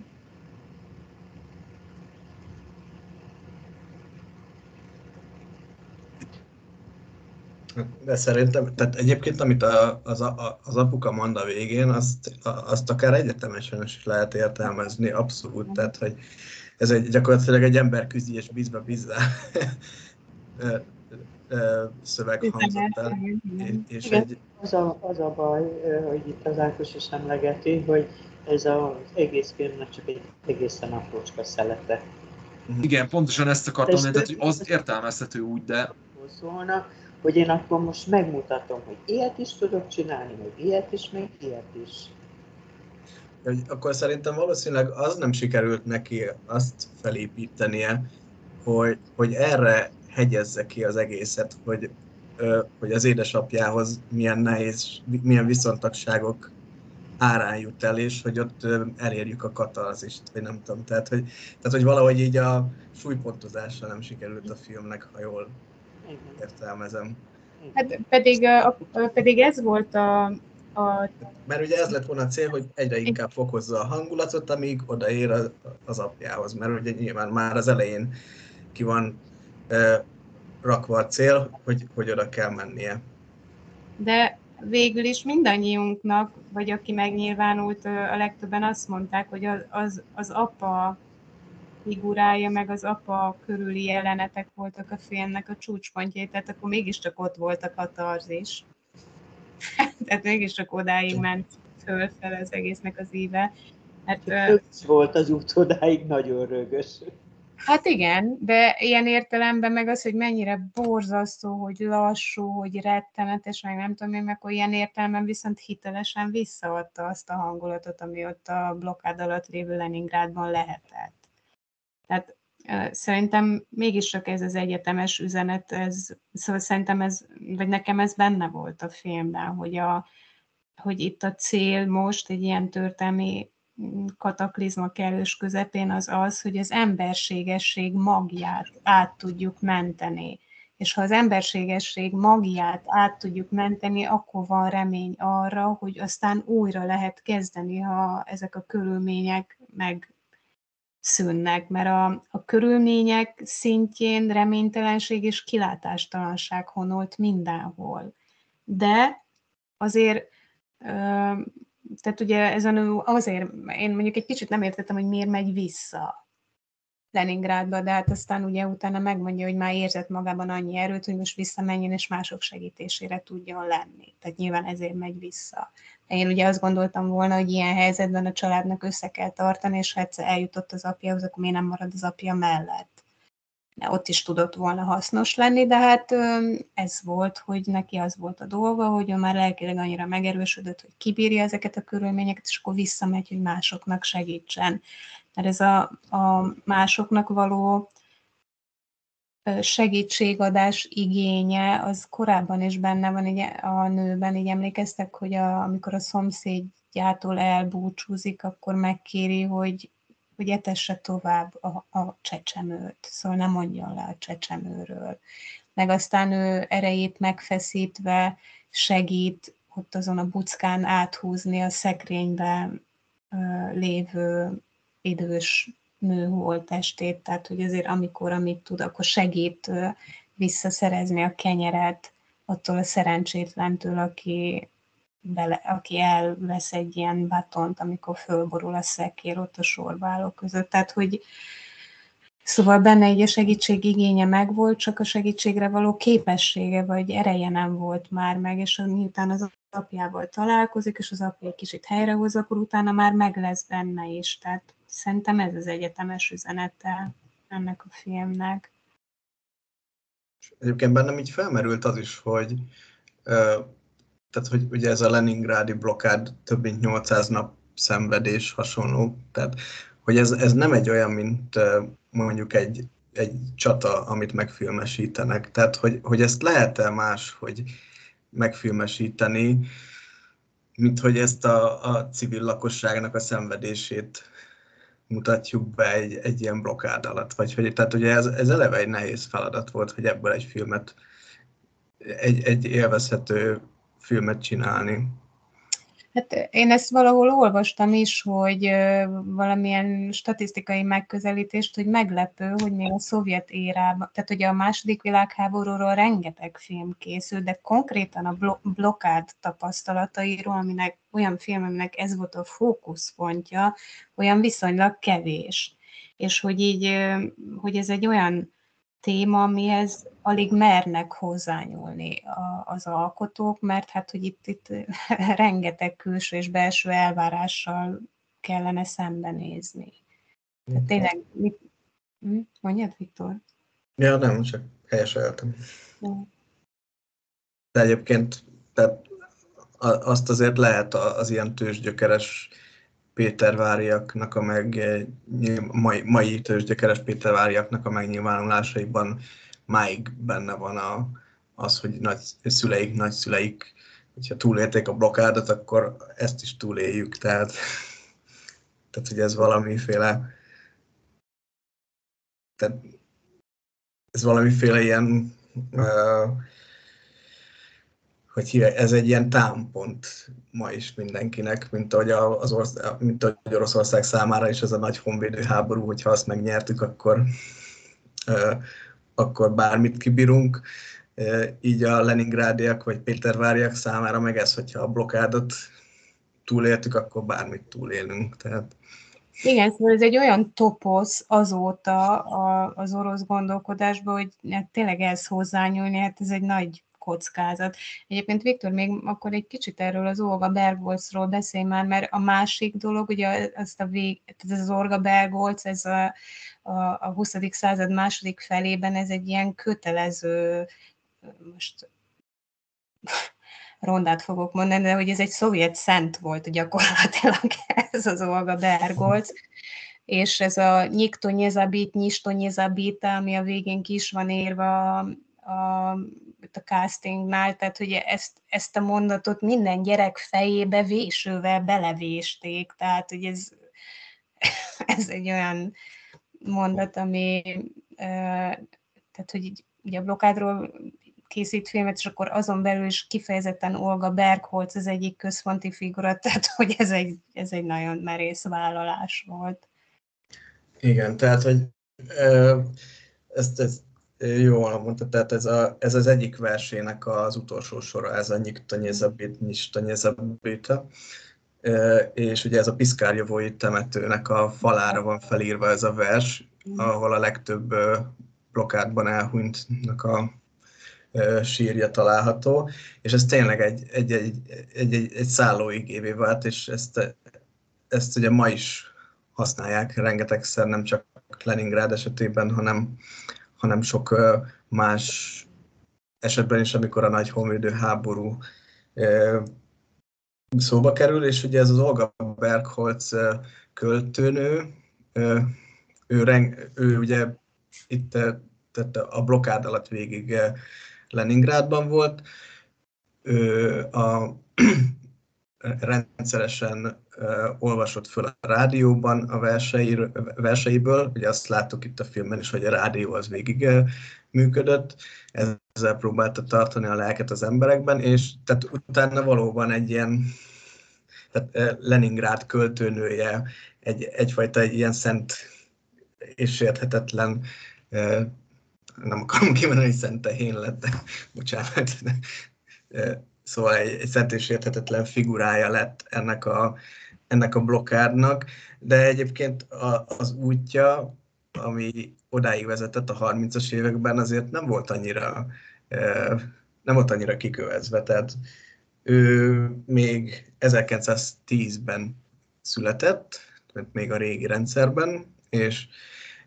De szerintem, tehát egyébként, amit a, az, a, az apuka mond a végén, azt, azt akár egyetemesen is lehet értelmezni, abszolút. Tehát, hogy ez egy, gyakorlatilag egy ember küzdi és bízva bízzá szöveg hangzott el. És egy... az, a, az a baj, hogy itt az Ákos is emlegeti, hogy ez az egész filmnek csak egy egészen aprócska szelete. Mhm. Igen, pontosan ezt akartam mondani, tehát hogy az értelmezhető úgy, de... Szólna, hogy én akkor most megmutatom, hogy ilyet is tudok csinálni, meg ilyet is, meg ilyet is. Akkor szerintem valószínűleg az nem sikerült neki azt felépítenie, hogy, hogy erre hegyezze ki az egészet, hogy, hogy az édesapjához milyen nehéz, milyen viszontagságok árán jut el, és hogy ott elérjük a katarzist, vagy nem tudom. Tehát, hogy, tehát, hogy valahogy így a súlypontozással nem sikerült a filmnek, ha jól értelmezem. Hát pedig, pedig ez volt a, a... Mert ugye ez lett volna a cél, hogy egyre inkább fokozza a hangulatot, amíg odaér az apjához, mert ugye nyilván már az elején ki van rakva a cél, hogy, hogy oda kell mennie. De végül is mindannyiunknak, vagy aki megnyilvánult, a legtöbben azt mondták, hogy az, az, az apa figurája, meg az apa körüli jelenetek voltak a filmnek a csúcspontjai, tehát akkor mégiscsak ott volt a katarzis. tehát mégiscsak odáig ment fölfel az egésznek az íve. Hát, uh, volt az út odáig nagyon rögös. Hát igen, de ilyen értelemben meg az, hogy mennyire borzasztó, hogy lassú, hogy rettenetes, meg nem tudom én, meg hogy ilyen értelemben viszont hitelesen visszaadta azt a hangulatot, ami ott a blokkád alatt lévő Leningrádban lehetett. Tehát szerintem mégis csak ez az egyetemes üzenet, ez, szóval szerintem ez, vagy nekem ez benne volt a filmben, hogy, a, hogy itt a cél most egy ilyen történelmi kataklizma kellős közepén az az, hogy az emberségesség magját át tudjuk menteni. És ha az emberségesség magját át tudjuk menteni, akkor van remény arra, hogy aztán újra lehet kezdeni, ha ezek a körülmények meg szűnnek, mert a, a körülmények szintjén reménytelenség és kilátástalanság honolt mindenhol. De azért tehát ugye ez a nő azért, én mondjuk egy kicsit nem értettem, hogy miért megy vissza Leningrádba, de hát aztán ugye utána megmondja, hogy már érzett magában annyi erőt, hogy most visszamenjen és mások segítésére tudjon lenni. Tehát nyilván ezért megy vissza. De én ugye azt gondoltam volna, hogy ilyen helyzetben a családnak össze kell tartani, és ha egyszer eljutott az apjához, akkor miért nem marad az apja mellett ott is tudott volna hasznos lenni, de hát ez volt, hogy neki az volt a dolga, hogy ő már lelkileg annyira megerősödött, hogy kibírja ezeket a körülményeket, és akkor visszamegy, hogy másoknak segítsen. Mert ez a, a másoknak való segítségadás igénye, az korábban is benne van így a nőben, így emlékeztek, hogy a, amikor a szomszédjától elbúcsúzik, akkor megkéri, hogy hogy etesse tovább a, a csecsemőt, szóval nem mondjon le a csecsemőről. Meg aztán ő erejét megfeszítve segít ott azon a buckán áthúzni a szekrénybe lévő idős nő holtestét, tehát hogy azért amikor, amit tud, akkor segít visszaszerezni a kenyeret attól a szerencsétlentől, aki bele, aki elvesz egy ilyen batont, amikor fölborul a szekér ott a sorválók között. Tehát, hogy Szóval benne egy a segítség igénye megvolt, csak a segítségre való képessége vagy ereje nem volt már meg, és miután az apjával találkozik, és az apja egy kicsit helyrehoz, akkor utána már meg lesz benne is. Tehát szerintem ez az egyetemes üzenete ennek a filmnek. Egyébként bennem így felmerült az is, hogy tehát hogy ugye ez a Leningrádi blokkád több mint 800 nap szenvedés hasonló, tehát hogy ez, ez nem egy olyan, mint mondjuk egy, egy csata, amit megfilmesítenek, tehát hogy, hogy ezt lehet-e más, hogy megfilmesíteni, mint hogy ezt a, a civil lakosságnak a szenvedését mutatjuk be egy, egy ilyen blokkád alatt, vagy hogy, tehát ugye ez, ez eleve egy nehéz feladat volt, hogy ebből egy filmet, egy, egy élvezhető filmet csinálni. Hát én ezt valahol olvastam is, hogy valamilyen statisztikai megközelítést, hogy meglepő, hogy még a szovjet érában, tehát hogy a második világháborúról rengeteg film készült, de konkrétan a blokkád tapasztalatairól, aminek olyan film, ez volt a fókuszpontja, olyan viszonylag kevés. És hogy így, hogy ez egy olyan téma, amihez alig mernek hozzányúlni az alkotók, mert hát, hogy itt, itt rengeteg külső és belső elvárással kellene szembenézni. Tehát tényleg, mit, hm? mondjad, Viktor? Ja, nem, csak helyeseltem. De egyébként tehát azt azért lehet az ilyen tőzsgyökeres Péterváriaknak a meg, mai, mai tőzsgyökeres Péterváriaknak a megnyilvánulásaiban máig benne van a, az, hogy nagy, szüleik, nagyszüleik, hogyha túlélték a blokkádot, akkor ezt is túléljük. Tehát, tehát hogy ez valamiféle tehát ez valamiféle ilyen uh, hogy ez egy ilyen támpont ma is mindenkinek, mint ahogy, az ország, mint ahogy Oroszország számára is ez a nagy honvédő háború, hogyha azt megnyertük, akkor, akkor bármit kibírunk. Így a Leningrádiak vagy Péterváriak számára meg ez, hogyha a blokádot túléltük, akkor bármit túlélünk. Tehát... Igen, szóval ez egy olyan toposz azóta az orosz gondolkodásban, hogy hát tényleg ez hozzányúlni, hát ez egy nagy kockázat. Egyébként Viktor, még akkor egy kicsit erről az Olga Bergolcról beszélj már, mert a másik dolog, ugye ezt a vég, ez az Olga Bergolc, ez a, a, a 20. század második felében ez egy ilyen kötelező, most rondát fogok mondani, de hogy ez egy szovjet szent volt gyakorlatilag ez az Olga Bergolc, és ez a nyiktonyezabit, nyistonyezabit, ami a végén ki is van írva a, a castingnál, tehát hogy ezt, ezt a mondatot minden gyerek fejébe vésővel belevésték, tehát hogy ez, ez egy olyan mondat, ami tehát hogy ugye a blokádról készít filmet, és akkor azon belül is kifejezetten Olga Bergholz az egyik központi figura, tehát hogy ez egy, ez egy nagyon merész vállalás volt. Igen, tehát hogy ezt, ezt Jól mondta, tehát ez, a, ez az egyik versének az utolsó sora, ez a Nyiktanyezabit, Nyistanyezabita, és ugye ez a Piszkárjavói temetőnek a falára van felírva ez a vers, ahol a legtöbb blokádban elhunytnak a sírja található, és ez tényleg egy, egy, egy, egy, egy, egy szállóigévé vált, és ezt, ezt ugye ma is használják rengetegszer, nem csak Leningrád esetében, hanem hanem sok más esetben is, amikor a nagy honvédő háború szóba kerül, és ugye ez az Olga Bergholz költőnő, ő, reng, ő ugye itt tehát a blokkád alatt végig Leningrádban volt, ő a rendszeresen olvasott föl a rádióban a versei, verseiből, ugye azt láttuk itt a filmben is, hogy a rádió az végig működött, ezzel próbálta tartani a lelket az emberekben, és tehát utána valóban egy ilyen tehát Leningrád költőnője, egy, egyfajta egy ilyen szent és érthetetlen, nem akarom kimondani, hogy szent tehén lett, de bocsánat, de, Szóval egy, egy szent és érthetetlen figurája lett ennek a, ennek a blokkádnak, de egyébként a, az útja, ami odáig vezetett a 30-as években, azért nem volt annyira, nem volt annyira kikövezve. Tehát ő még 1910-ben született, még a régi rendszerben, és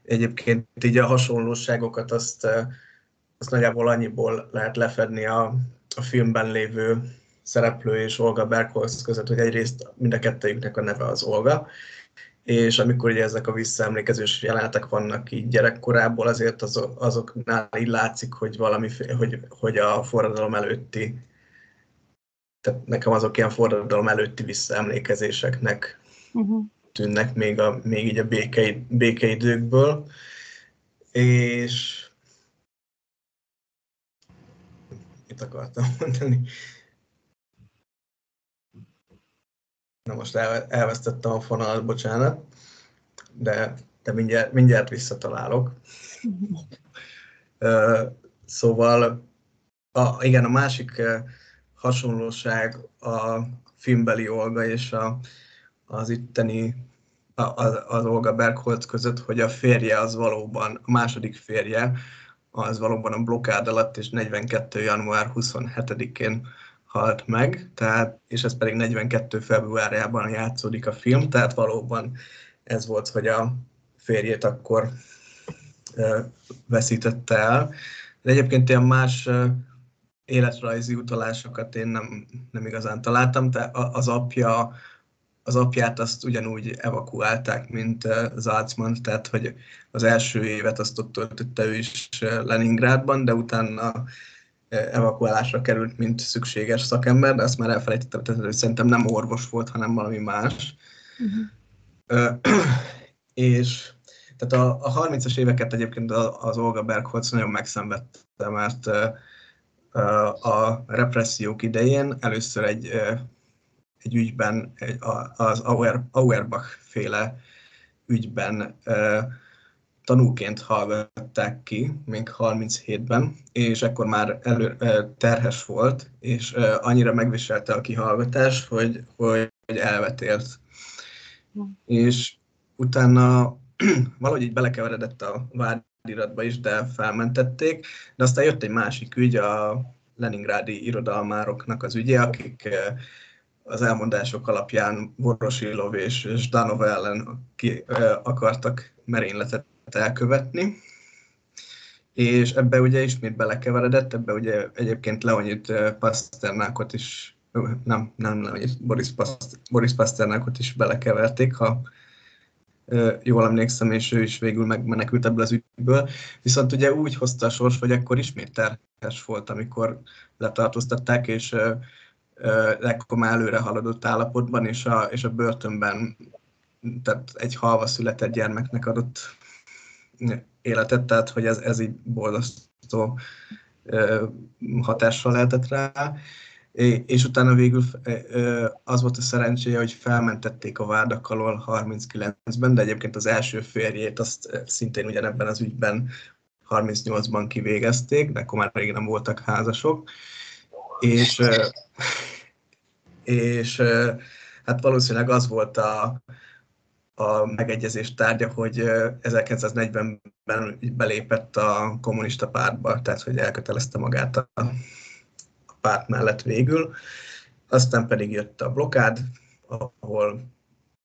egyébként így a hasonlóságokat azt, azt nagyjából annyiból lehet lefedni a a filmben lévő szereplő és Olga Bergholz között, hogy egyrészt mind a kettőjüknek a neve az Olga, és amikor ugye ezek a visszaemlékezős jelenetek vannak így gyerekkorából, azért az, azoknál így látszik, hogy valami, hogy, hogy a forradalom előtti, tehát nekem azok ilyen forradalom előtti visszaemlékezéseknek uh-huh. tűnnek még, a, még így a békei, békeidőkből, és mit akartam mondani. Na most el, elvesztettem a fonalat, bocsánat, de, de mindjárt, mindjárt visszatalálok. szóval a, igen, a másik hasonlóság a filmbeli Olga és a, az itteni az, az Olga Bergholz között, hogy a férje az valóban, a második férje, az valóban a blokkád alatt, és 42. január 27-én halt meg, tehát, és ez pedig 42. februárjában játszódik a film, tehát valóban ez volt, hogy a férjét akkor veszítette el. De egyébként ilyen más életrajzi utalásokat én nem, nem igazán találtam, tehát az apja az apját azt ugyanúgy evakuálták, mint Zalcman, tehát hogy az első évet azt ott töltötte ő is Leningrádban, de utána evakuálásra került, mint szükséges szakember, de azt már elfelejtettem, tehát hogy szerintem nem orvos volt, hanem valami más. Uh-huh. és tehát a, a 30-as éveket egyébként az Olga Bergholz nagyon megszenvedte, mert a repressziók idején először egy egy ügyben, egy, az Auer, Auerbach féle ügyben tanúként hallgatták ki, még 37-ben, és akkor már elő, terhes volt, és annyira megviselte a kihallgatás, hogy, hogy elvetélt. Mm. És utána valahogy így belekeveredett a vádiratba is, de felmentették, de aztán jött egy másik ügy, a Leningrádi irodalmároknak az ügye, akik az elmondások alapján Vorosilov és Zdanov ellen ki, akartak merényletet elkövetni. És ebbe ugye ismét belekeveredett, ebbe ugye egyébként Leonid Pasternákot is, nem, nem Leonid, Boris, Past, Boris Pasternákot is belekeverték, ha jól emlékszem, és ő is végül megmenekült ebből az ügyből. Viszont ugye úgy hozta a sors, hogy akkor ismét terhes volt, amikor letartóztatták, és ekkor már előre haladott állapotban, és a, és a börtönben tehát egy halva született gyermeknek adott életet, tehát hogy ez, ez így borzasztó hatással lehetett rá. És utána végül az volt a szerencséje, hogy felmentették a vádak alól 39-ben, de egyébként az első férjét azt szintén ugyanebben az ügyben 38-ban kivégezték, de akkor már régen nem voltak házasok. És és hát valószínűleg az volt a, a megegyezés tárgya, hogy 1940-ben belépett a kommunista pártba, tehát hogy elkötelezte magát a, a párt mellett végül. Aztán pedig jött a blokád, ahol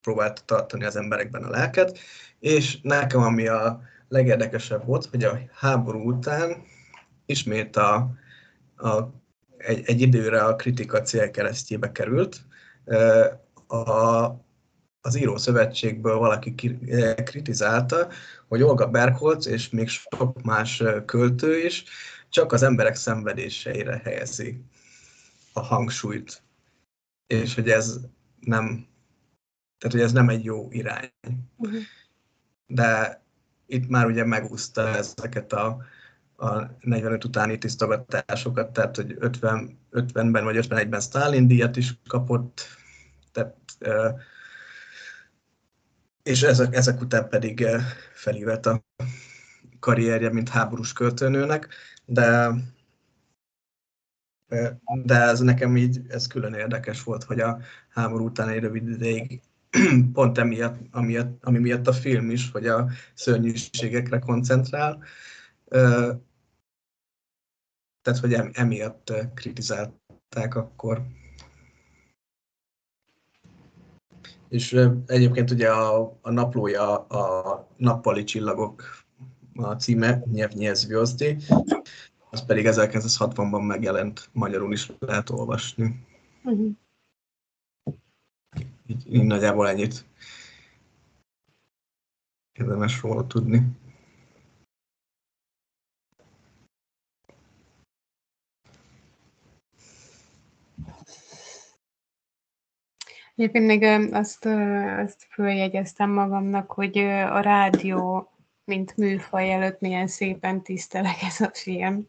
próbálta tartani az emberekben a lelket, és nekem ami a legérdekesebb volt, hogy a háború után ismét a, a egy, egy időre a kritika célkeresztjébe került. A, az Író Szövetségből valaki kritizálta, hogy Olga Bergholz és még sok más költő is csak az emberek szenvedéseire helyezi a hangsúlyt. És hogy ez nem, tehát hogy ez nem egy jó irány. Uh-huh. De itt már ugye megúszta ezeket a a 45 utáni tisztogatásokat, tehát hogy 50, 50-ben vagy 51-ben Stalin díjat is kapott, tehát, és ezek, ezek után pedig felívett a karrierje, mint háborús költőnőnek, de de ez nekem így, ez külön érdekes volt, hogy a háború után egy rövid ideig pont emiatt, amiatt, ami miatt a film is, hogy a szörnyűségekre koncentrál, tehát hogy emiatt kritizálták akkor. És egyébként ugye a, a naplója a Nappali csillagok a címe, Nyev Zvjozdi, az pedig 1960-ban megjelent, magyarul is lehet olvasni. Uh-huh. Így, így nagyjából ennyit érdemes róla tudni. Egyébként még azt, azt följegyeztem magamnak, hogy a rádió, mint műfaj előtt milyen szépen tiszteleg ez a film.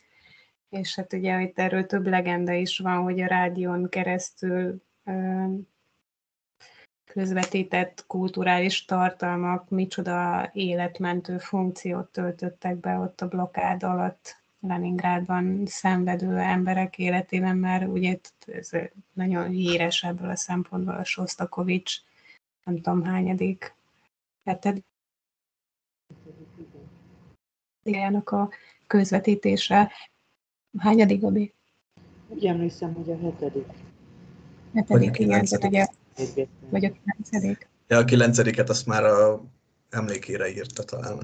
És hát ugye itt erről több legenda is van, hogy a rádión keresztül közvetített kulturális tartalmak micsoda életmentő funkciót töltöttek be ott a blokkád alatt Leningrádban szenvedő emberek életében, mert ugye ez nagyon híres ebből a szempontból a Sostakovics, nem tudom hányadik, hetedik a közvetítése. Hányadik, Gabi? Úgy emlékszem, hogy a hetedik. Hetedik, igen, ugye, vagy a kilencedik. Ja, a kilencediket azt már a emlékére írta talán.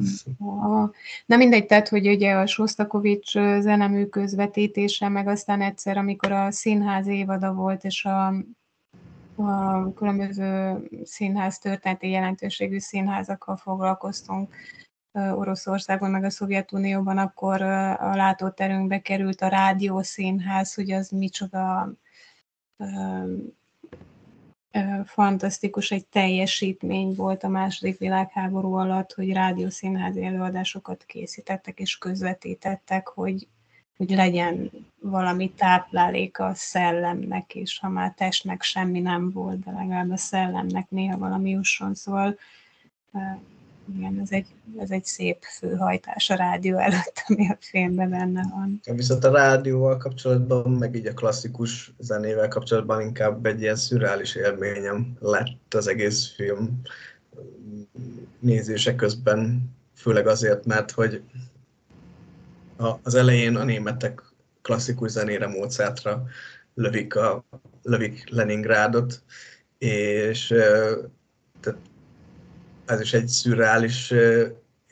Na mindegy, tehát, hogy ugye a Sostakovics zenemű közvetítése, meg aztán egyszer, amikor a színház évada volt, és a, a különböző színház történeti jelentőségű színházakkal foglalkoztunk Oroszországban, meg a Szovjetunióban, akkor a látóterünkbe került a rádiószínház, hogy az micsoda fantasztikus, egy teljesítmény volt a második világháború alatt, hogy rádiószínházi előadásokat készítettek és közvetítettek, hogy, hogy legyen valami tápláléka a szellemnek, és ha már testnek semmi nem volt, de legalább a szellemnek néha valami jusson. Szóval igen, ez egy, ez egy szép főhajtás a rádió előtt, ami a filmben benne van. Viszont a rádióval kapcsolatban, meg így a klasszikus zenével kapcsolatban inkább egy ilyen szürreális élményem lett az egész film nézése közben, főleg azért, mert hogy az elején a németek klasszikus zenére, Mozartra lövik, a, lövik Leningrádot, és ez is egy szürreális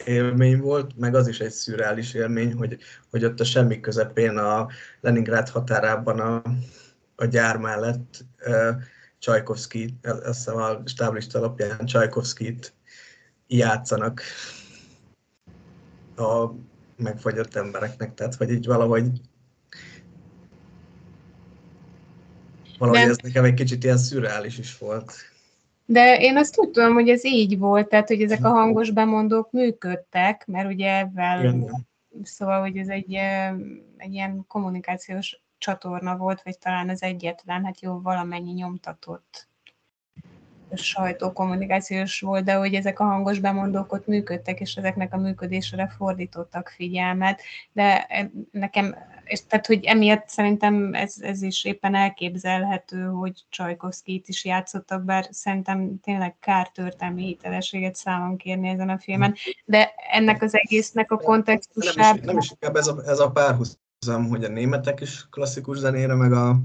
élmény volt, meg az is egy szürreális élmény, hogy, hogy ott a semmi közepén a Leningrád határában a, a gyár mellett uh, Csajkovszki, azt hiszem a stáblista alapján Csajkovszkit játszanak a megfagyott embereknek, tehát hogy így valahogy valahogy Nem. ez nekem egy kicsit ilyen szürreális is volt. De én azt tudtam, hogy ez így volt, tehát hogy ezek a hangos bemondók működtek, mert ugye ebben, Igen. szóval, hogy ez egy, egy ilyen kommunikációs csatorna volt, vagy talán az egyetlen, hát jó, valamennyi nyomtatott sajtókommunikációs volt, de hogy ezek a hangos bemondók ott működtek, és ezeknek a működésre fordítottak figyelmet, de nekem, és tehát, hogy emiatt szerintem ez, ez is éppen elképzelhető, hogy Csajkovszkit is játszottak, bár szerintem tényleg kár történelmi hitelességet számon kérni ezen a filmen, de ennek az egésznek a kontextusában... Nem is, nem is inkább ez a, ez a párhuzam, hogy a németek is klasszikus zenére, meg a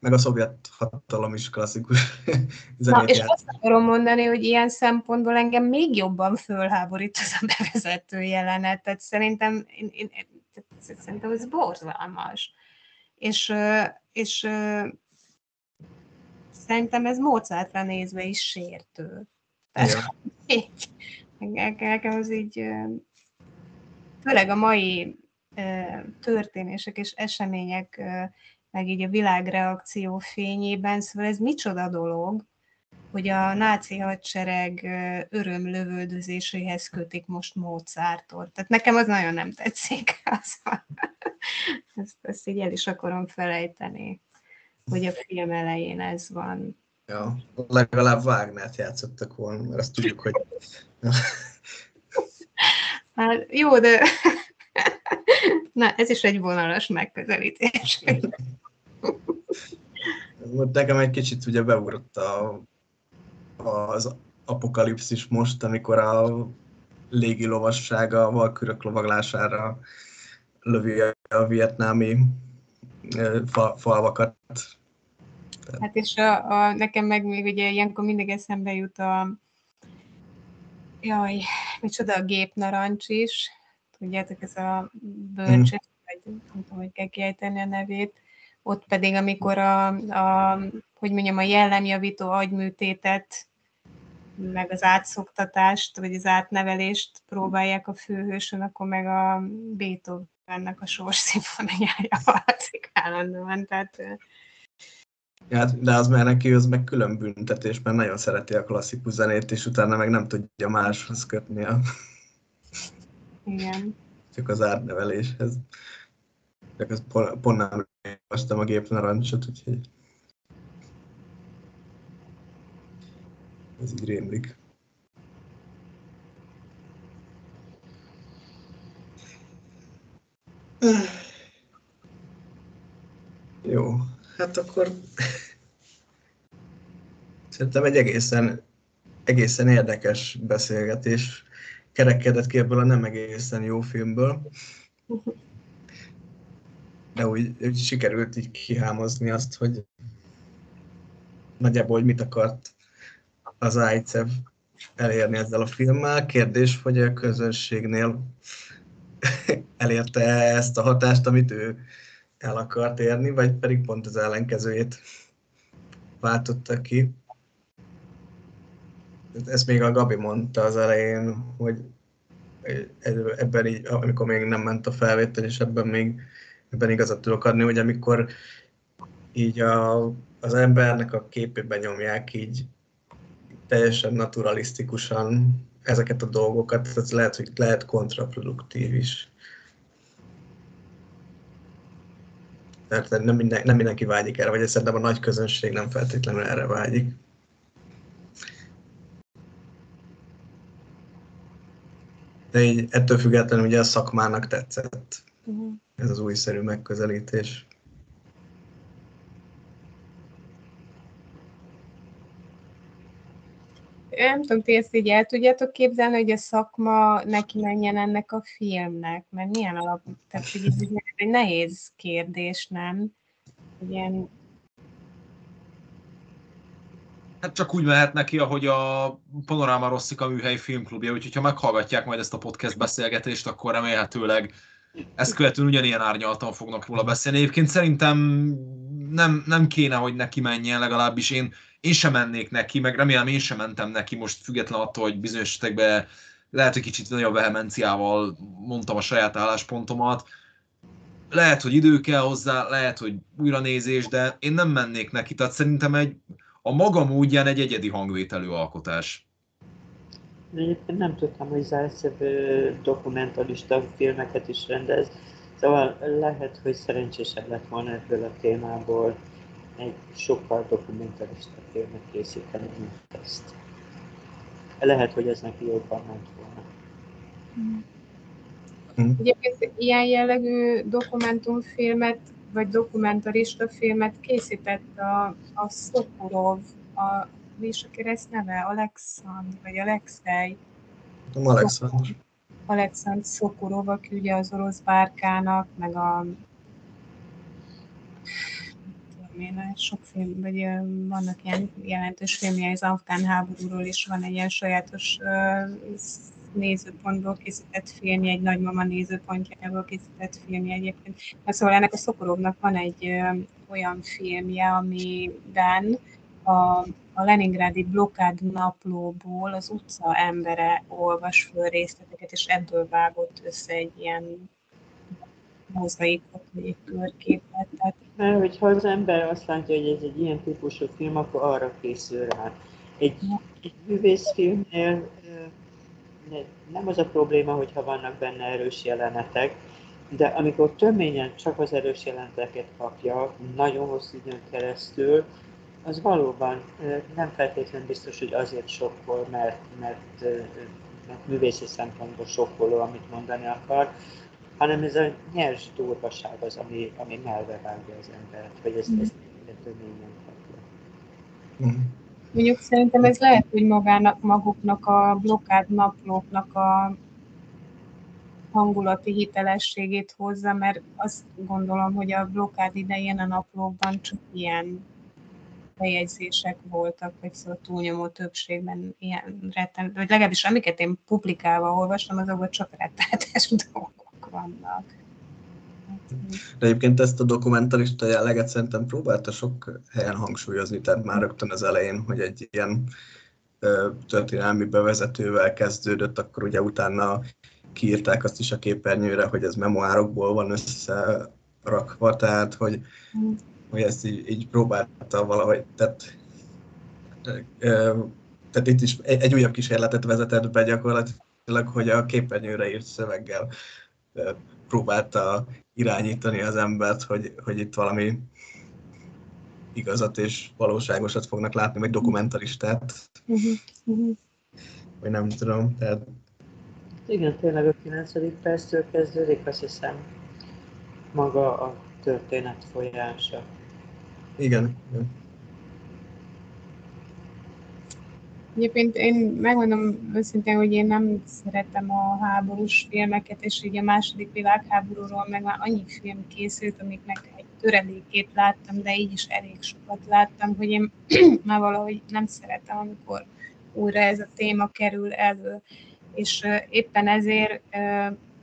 meg a szovjet hatalom is klasszikus zenét Na, és azt akarom mondani, hogy ilyen szempontból engem még jobban fölháborít az a bevezető jelenet, tehát szerintem, én, én, szerintem ez borzalmas. És, és szerintem ez Mozartra nézve is sértő. Tehát, nekem az így, főleg a mai történések és események meg így a világreakció fényében, szóval ez micsoda dolog, hogy a náci hadsereg örömlövöldözéséhez kötik most Mozartot. Tehát nekem az nagyon nem tetszik. ezt, ezt így el is akarom felejteni, hogy a film elején ez van. Ja, legalább Wagnert játszottak volna, mert azt tudjuk, hogy... hát jó, de Na, ez is egy vonalas megközelítés. Nekem egy kicsit ugye beugrott a, az apokalipszis most, amikor a légi lovassága a valkürök lovaglására lövi a vietnámi fa, falvakat. Hát és a, a, nekem meg még ugye ilyenkor mindig eszembe jut a jaj, micsoda a gépnarancs is, tudjátok, ez a bölcs, mm. vagy nem tudom, hogy kell kiejteni a nevét, ott pedig, amikor a, a hogy mondjam, a jellemjavító agyműtétet, meg az átszoktatást, vagy az átnevelést próbálják a főhősön, akkor meg a Beethovennek a sors szimfoniája hallatszik állandóan, tehát Ja, de az már neki az meg külön büntetés, mert nagyon szereti a klasszikus zenét, és utána meg nem tudja máshoz kötni a igen. Csak az árneveléshez. Csak az pont, pont nem olvastam a gép narancsot, úgyhogy... Ez így rémlik. Jó, hát akkor szerintem egy egészen, egészen érdekes beszélgetés kerekedett ki ebből a nem egészen jó filmből. De úgy, úgy sikerült így kihámozni azt, hogy nagyjából, hogy mit akart az AICEV elérni ezzel a filmmel. Kérdés, hogy a közönségnél elérte ezt a hatást, amit ő el akart érni, vagy pedig pont az ellenkezőjét váltotta ki. Ezt még a Gabi mondta az elején, hogy ebben így, amikor még nem ment a felvétel, és ebben még ebben igazat tudok adni, hogy amikor így a, az embernek a képében nyomják így teljesen naturalisztikusan ezeket a dolgokat, ez lehet, hogy lehet kontraproduktív is. Tehát nem, minden, nem mindenki vágyik erre, vagy szerintem a nagy közönség nem feltétlenül erre vágyik. De így ettől függetlenül ugye a szakmának tetszett uh-huh. ez az újszerű megközelítés. nem tudom, ti ezt így el tudjátok képzelni, hogy a szakma neki menjen ennek a filmnek, mert milyen alap, tehát hogy ez egy nehéz kérdés, nem? Ilyen... Hát csak úgy mehet neki, ahogy a Panorama Rosszika műhelyi filmklubja, úgyhogy ha meghallgatják majd ezt a podcast beszélgetést, akkor remélhetőleg ezt követően ugyanilyen árnyaltan fognak róla beszélni. Egyébként szerintem nem, nem kéne, hogy neki menjen, legalábbis én én sem mennék neki, meg remélem én sem mentem neki most független attól, hogy bizonyos esetekben lehet, hogy kicsit nagyobb vehemenciával mondtam a saját álláspontomat. Lehet, hogy idő kell hozzá, lehet, hogy újra nézés, de én nem mennék neki, tehát szerintem egy, a maga módján egy egyedi hangvételű alkotás. Egyébként nem tudtam, hogy Zajcev dokumentalista filmeket is rendez, szóval lehet, hogy szerencsésebb lett volna ebből a témából egy sokkal dokumentarista filmet készíteni, mint ezt. Lehet, hogy ez neki jobban ment volna. Mm. Egyébként ilyen jellegű dokumentumfilmet, vagy dokumentarista filmet készített a, a Szokurov, a, mi is a keresztneve? Alexand, vagy Alexei? Alexandr. Alexandr Szokurov, aki ugye az orosz bárkának, meg a én sok film, vagy vannak ilyen jelentős filmjei az afgán háborúról is, van egy ilyen sajátos nézőpontból készített filmje, egy nagymama nézőpontjából készített filmje egyébként. Na, szóval ennek a Szokorovnak van egy ö, olyan filmje, amiben a, a Leningrádi blokkád naplóból az utca embere olvas föl részleteket, és ebből vágott össze egy ilyen mozaikot, vagy egy körképet. Tehát... Mert hogyha az ember azt látja, hogy ez egy ilyen típusú film, akkor arra készül rá. Egy, egy művészfilmnél nem az a probléma, hogyha vannak benne erős jelenetek, de amikor töményen csak az erős jeleneteket kapja, nagyon hosszú időn keresztül, az valóban nem feltétlenül biztos, hogy azért sokkol, mert, mert, mert művészi szempontból sokkoló, amit mondani akar, hanem ez a nyers durvaság az, ami, ami melbevágja az embert, hogy ezt, ezt töményen kapja. Mm. Mondjuk szerintem ez lehet, hogy magának, maguknak a blokkád naplóknak a hangulati hitelességét hozza, mert azt gondolom, hogy a blokkád idején a naplókban csak ilyen bejegyzések voltak, vagy szóval túlnyomó többségben ilyen retten, vagy legalábbis amiket én publikálva olvastam, azokban csak rettenetes dolgok vannak. De egyébként ezt a dokumentarista jelleget szerintem próbálta sok helyen hangsúlyozni, tehát már rögtön az elején, hogy egy ilyen történelmi bevezetővel kezdődött, akkor ugye utána kiírták azt is a képernyőre, hogy ez memoárokból van összerakva, tehát hogy, hogy ezt így, így próbálta valahogy, tehát, ö, tehát itt is egy, egy újabb kísérletet vezetett be gyakorlatilag, hogy a képernyőre írt szöveggel próbálta irányítani az embert, hogy, hogy itt valami igazat és valóságosat fognak látni, vagy dokumentaristát. Uh-huh. Uh-huh. Vagy nem tudom, tehát... Igen, tényleg a 9. perctől kezdődik, azt hiszem, maga a történet folyása. Igen, igen. Egyébként én megmondom őszintén, hogy én nem szeretem a háborús filmeket, és így a második világháborúról meg már annyi film készült, amiknek egy töredékét láttam, de így is elég sokat láttam, hogy én már valahogy nem szeretem, amikor újra ez a téma kerül elő. És éppen ezért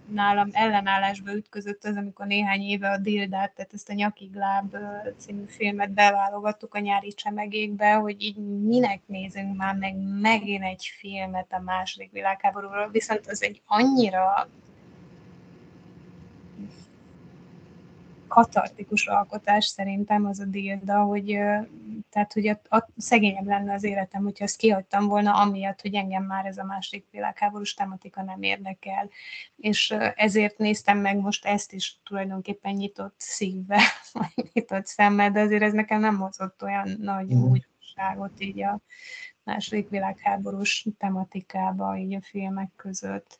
nálam ellenállásba ütközött az, amikor néhány éve a Dildát, tehát ezt a Nyakigláb című filmet beválogattuk a nyári csemegékbe, hogy így minek nézünk már meg megint egy filmet a második világháborúról, viszont az egy annyira katartikus alkotás szerintem az a Dilda, hogy, tehát, hogy a, a, szegényebb lenne az életem, hogyha ezt kihagytam volna, amiatt, hogy engem már ez a második világháborús tematika nem érdekel. És ezért néztem meg most ezt is tulajdonképpen nyitott szívvel, vagy nyitott szemmel, de azért ez nekem nem hozott olyan nagy mm. újdonságot így a második világháborús tematikába, így a filmek között.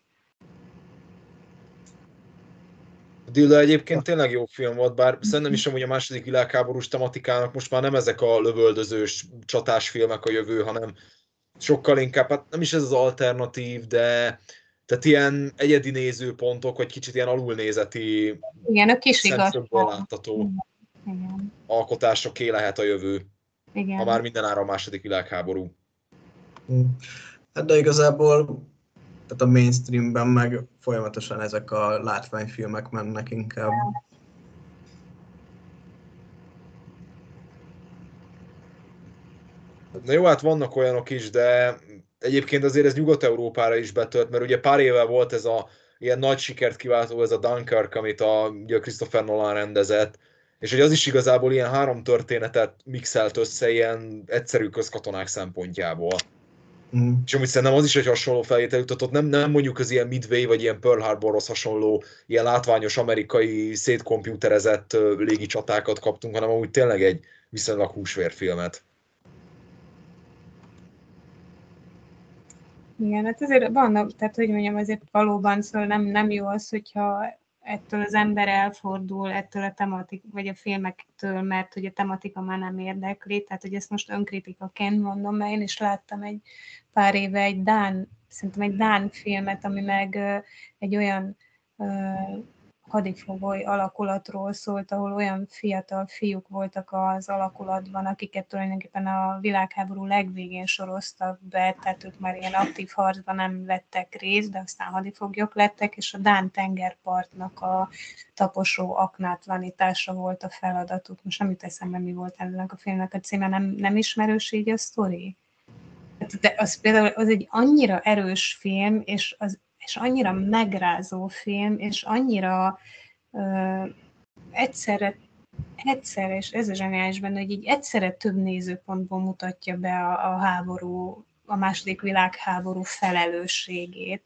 Dilla egyébként tényleg jó film volt, bár szerintem is amúgy a második világháborús tematikának most már nem ezek a lövöldözős csatás filmek a jövő, hanem sokkal inkább, hát nem is ez az alternatív, de tehát ilyen egyedi nézőpontok, vagy kicsit ilyen alulnézeti Igen, a kis látható Igen. alkotásoké lehet a jövő. Igen. Ha már mindenára a második világháború. Hát de igazából tehát a mainstreamben meg folyamatosan ezek a látványfilmek mennek inkább. Na jó, hát vannak olyanok is, de egyébként azért ez Nyugat-Európára is betölt, mert ugye pár éve volt ez a ilyen nagy sikert kiváltó, ez a Dunkirk, amit a, ugye Christopher Nolan rendezett, és hogy az is igazából ilyen három történetet mixelt össze ilyen egyszerű közkatonák szempontjából. Mm. És amúgy szerintem az is egy hasonló felvétel jutott, nem, nem mondjuk az ilyen Midway vagy ilyen Pearl Harborhoz hasonló ilyen látványos amerikai szétkomputerezett légi csatákat kaptunk, hanem amúgy tényleg egy viszonylag húsvérfilmet. Igen, hát azért van, tehát hogy mondjam, azért valóban szóval nem, nem jó az, hogyha ettől az ember elfordul, ettől a tematik, vagy a filmektől, mert hogy a tematika már nem érdekli, tehát hogy ezt most önkritikaként mondom, mert én is láttam egy pár éve egy Dán, szerintem egy Dán filmet, ami meg egy olyan hadifogoly alakulatról szólt, ahol olyan fiatal fiúk voltak az alakulatban, akiket tulajdonképpen a világháború legvégén soroztak be, tehát ők már ilyen aktív harcban nem vettek részt, de aztán hadifoglyok lettek, és a Dán tengerpartnak a taposó aknátlanítása volt a feladatuk. Most nem jut eszembe, mi volt ennek a filmnek a címe, nem, nem ismerős így a sztori? De az például az egy annyira erős film, és az és annyira megrázó film, és annyira uh, egyszerre, egyszerre, és ez a zseniális benne, hogy így egyszerre több nézőpontból mutatja be a, a háború, a második világháború felelősségét.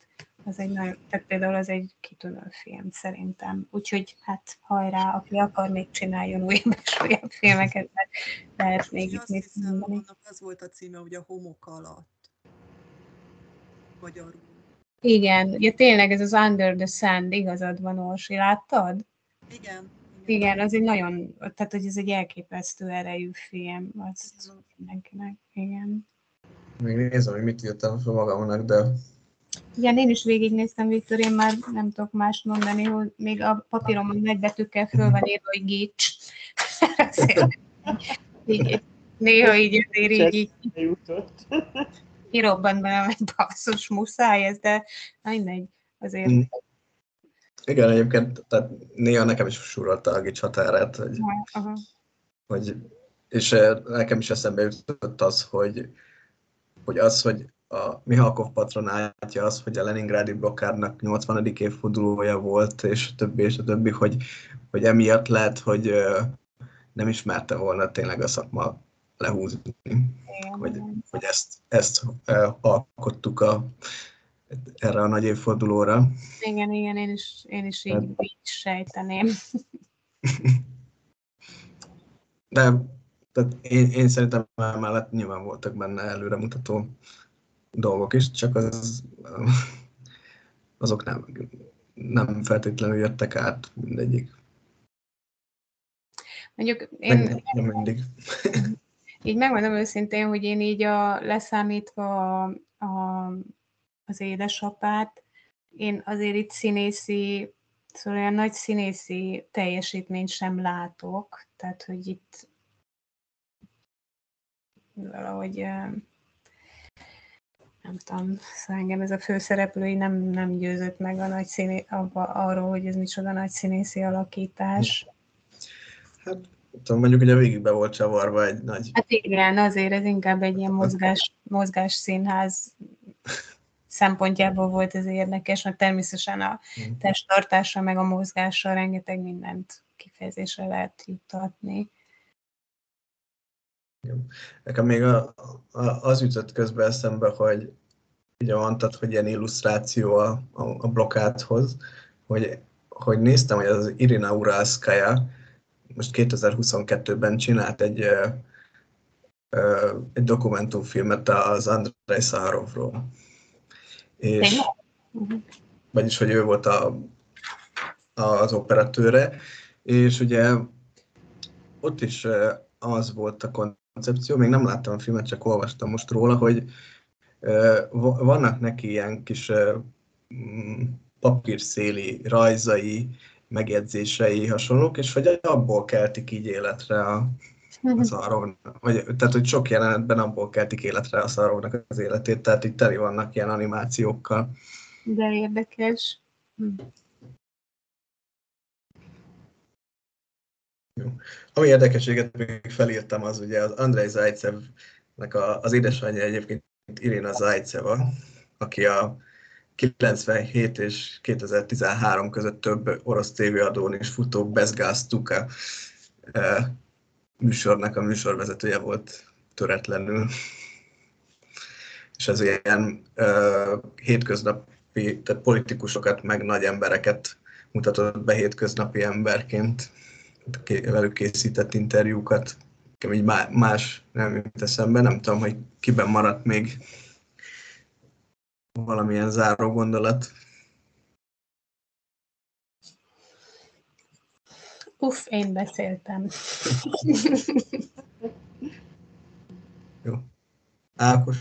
Az egy nagyon, tehát például az egy kitűnő film szerintem. Úgyhogy hát hajrá, aki akar, még csináljon újabb és újabb filmeket, mert lehet még itt mit mondani. Az volt a címe, hogy a homok alatt. Magyarul. Igen, ugye tényleg ez az Under the Sand, igazad van, Orsi, láttad? Igen. Igen, az egy nagyon, tehát hogy ez egy elképesztő erejű film, az mindenkinek, igen. Még nézem, hogy mit írtam fel magamnak, de... Igen, én is végignéztem, Viktor, én már nem tudok más mondani, hogy még a papíromon nagybetűkkel föl van írva, hogy gics. néha így azért így, így kirobban belem egy basszus, muszáj ez, de mindegy, azért. Mm. Igen, egyébként tehát néha nekem is surolta a gics határát, hogy, uh-huh. hogy és eh, nekem is eszembe jutott az, hogy, hogy az, hogy a Mihalkov patronátja az, hogy a Leningrádi blokkádnak 80. évfordulója volt, és a többi, és a többi, hogy, hogy emiatt lehet, hogy nem ismerte volna tényleg a szakma lehúzni. Hogy, hogy ezt, ezt alkottuk a, erre a nagy évfordulóra. Igen, igen, én is, én is így, így sejteném. De tehát én, én szerintem mellett nyilván voltak benne előremutató dolgok is, csak az, azok nem, nem feltétlenül jöttek át mindegyik. Mondjuk én... Nem, nem mindig. így megmondom őszintén, hogy én így a, leszámítva a, a, az édesapát, én azért itt színészi, szóval olyan nagy színészi teljesítményt sem látok, tehát hogy itt valahogy nem tudom, szóval engem ez a főszereplői nem, nem győzött meg a nagy színé, abba, arról, hogy ez micsoda nagy színészi alakítás. Hát, tudom, mondjuk ugye végig be volt csavarva egy nagy... Hát igen, azért ez inkább egy ilyen mozgás, mozgás színház szempontjából volt ez érdekes, mert természetesen a hmm. testtartása meg a mozgással rengeteg mindent kifejezésre lehet juttatni. Nekem még a, a, az jutott közben eszembe, hogy ugye mondtad, hogy ilyen illusztráció a, a, a blokkádhoz, hogy, hogy néztem, hogy az Irina Uralskaya most 2022-ben csinált egy, ö, egy dokumentumfilmet az Andrei Szaharovról. És, vagyis, hogy ő volt a, az operatőre, és ugye ott is az volt a koncepció, még nem láttam a filmet, csak olvastam most róla, hogy vannak neki ilyen kis mm, papírszéli rajzai, megjegyzései, hasonlók, és hogy abból keltik így életre a, az arról, vagy, tehát hogy sok jelenetben abból keltik életre a szarónak az életét, tehát itt teli vannak ilyen animációkkal. De érdekes. Hm. Jó. Ami érdekeséget még felírtam, az ugye az Andrei Zajcevnek a, az édesanyja egyébként Irina Zajceva, aki a 97 és 2013 között több orosz tévéadón is futó Bezgáz Tuka eh, műsornak a műsorvezetője volt töretlenül. És ez ilyen uh, hétköznapi, tehát politikusokat, meg nagy embereket mutatott be hétköznapi emberként velük készített interjúkat. Így más nem jut eszembe, nem tudom, hogy kiben maradt még valamilyen záró gondolat. Uff, én beszéltem. Jó. Ákos.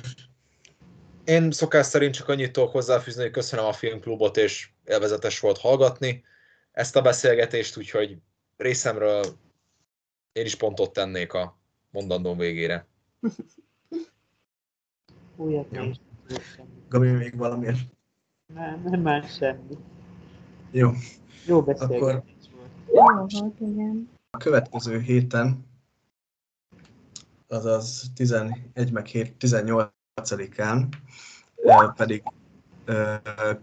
Én szokás szerint csak annyit tudok hozzáfűzni, hogy köszönöm a filmklubot, és élvezetes volt hallgatni ezt a beszélgetést, úgyhogy részemről én is pontot tennék a mondandóm végére. Újat Jó. Gabi, még valami? Nem, nem más semmi. Jó. Jó beszélgetés Akkor volt. Jó volt, igen. A következő héten, azaz 11 meg 7, 18-án pedig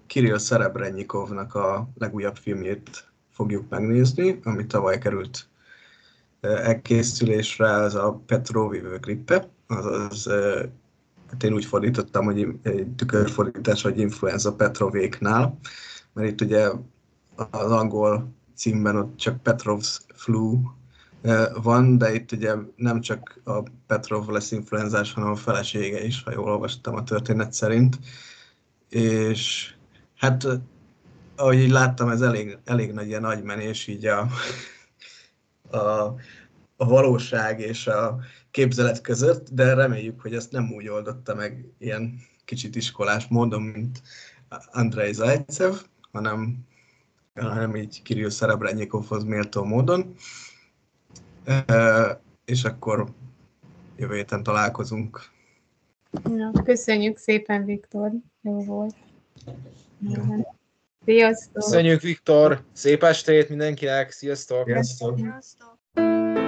Kirill Szerebrenyikovnak a legújabb filmjét fogjuk megnézni, ami tavaly került elkészülésre, az a Petrovivő grippe, azaz hát én úgy fordítottam, hogy egy tükörfordítás, hogy influenza Petrovéknál, mert itt ugye az angol címben ott csak Petrov's flu van, de itt ugye nem csak a Petrov lesz influenzás, hanem a felesége is, ha jól olvastam a történet szerint. És hát ahogy így láttam, ez elég, elég nagy ilyen agymenés így a, a, a valóság és a képzelet között, de reméljük, hogy ezt nem úgy oldotta meg ilyen kicsit iskolás módon, mint Andrei Zajcev, hanem, hanem így Kirill Szerebrenyikovhoz méltó módon. E, és akkor jövő héten találkozunk. Ja, köszönjük szépen, Viktor. Jó volt. Jó. Sziasztok! Köszönjük, Viktor! Szép estét mindenkinek! Sziasztok! Sziasztok! Sziasztok.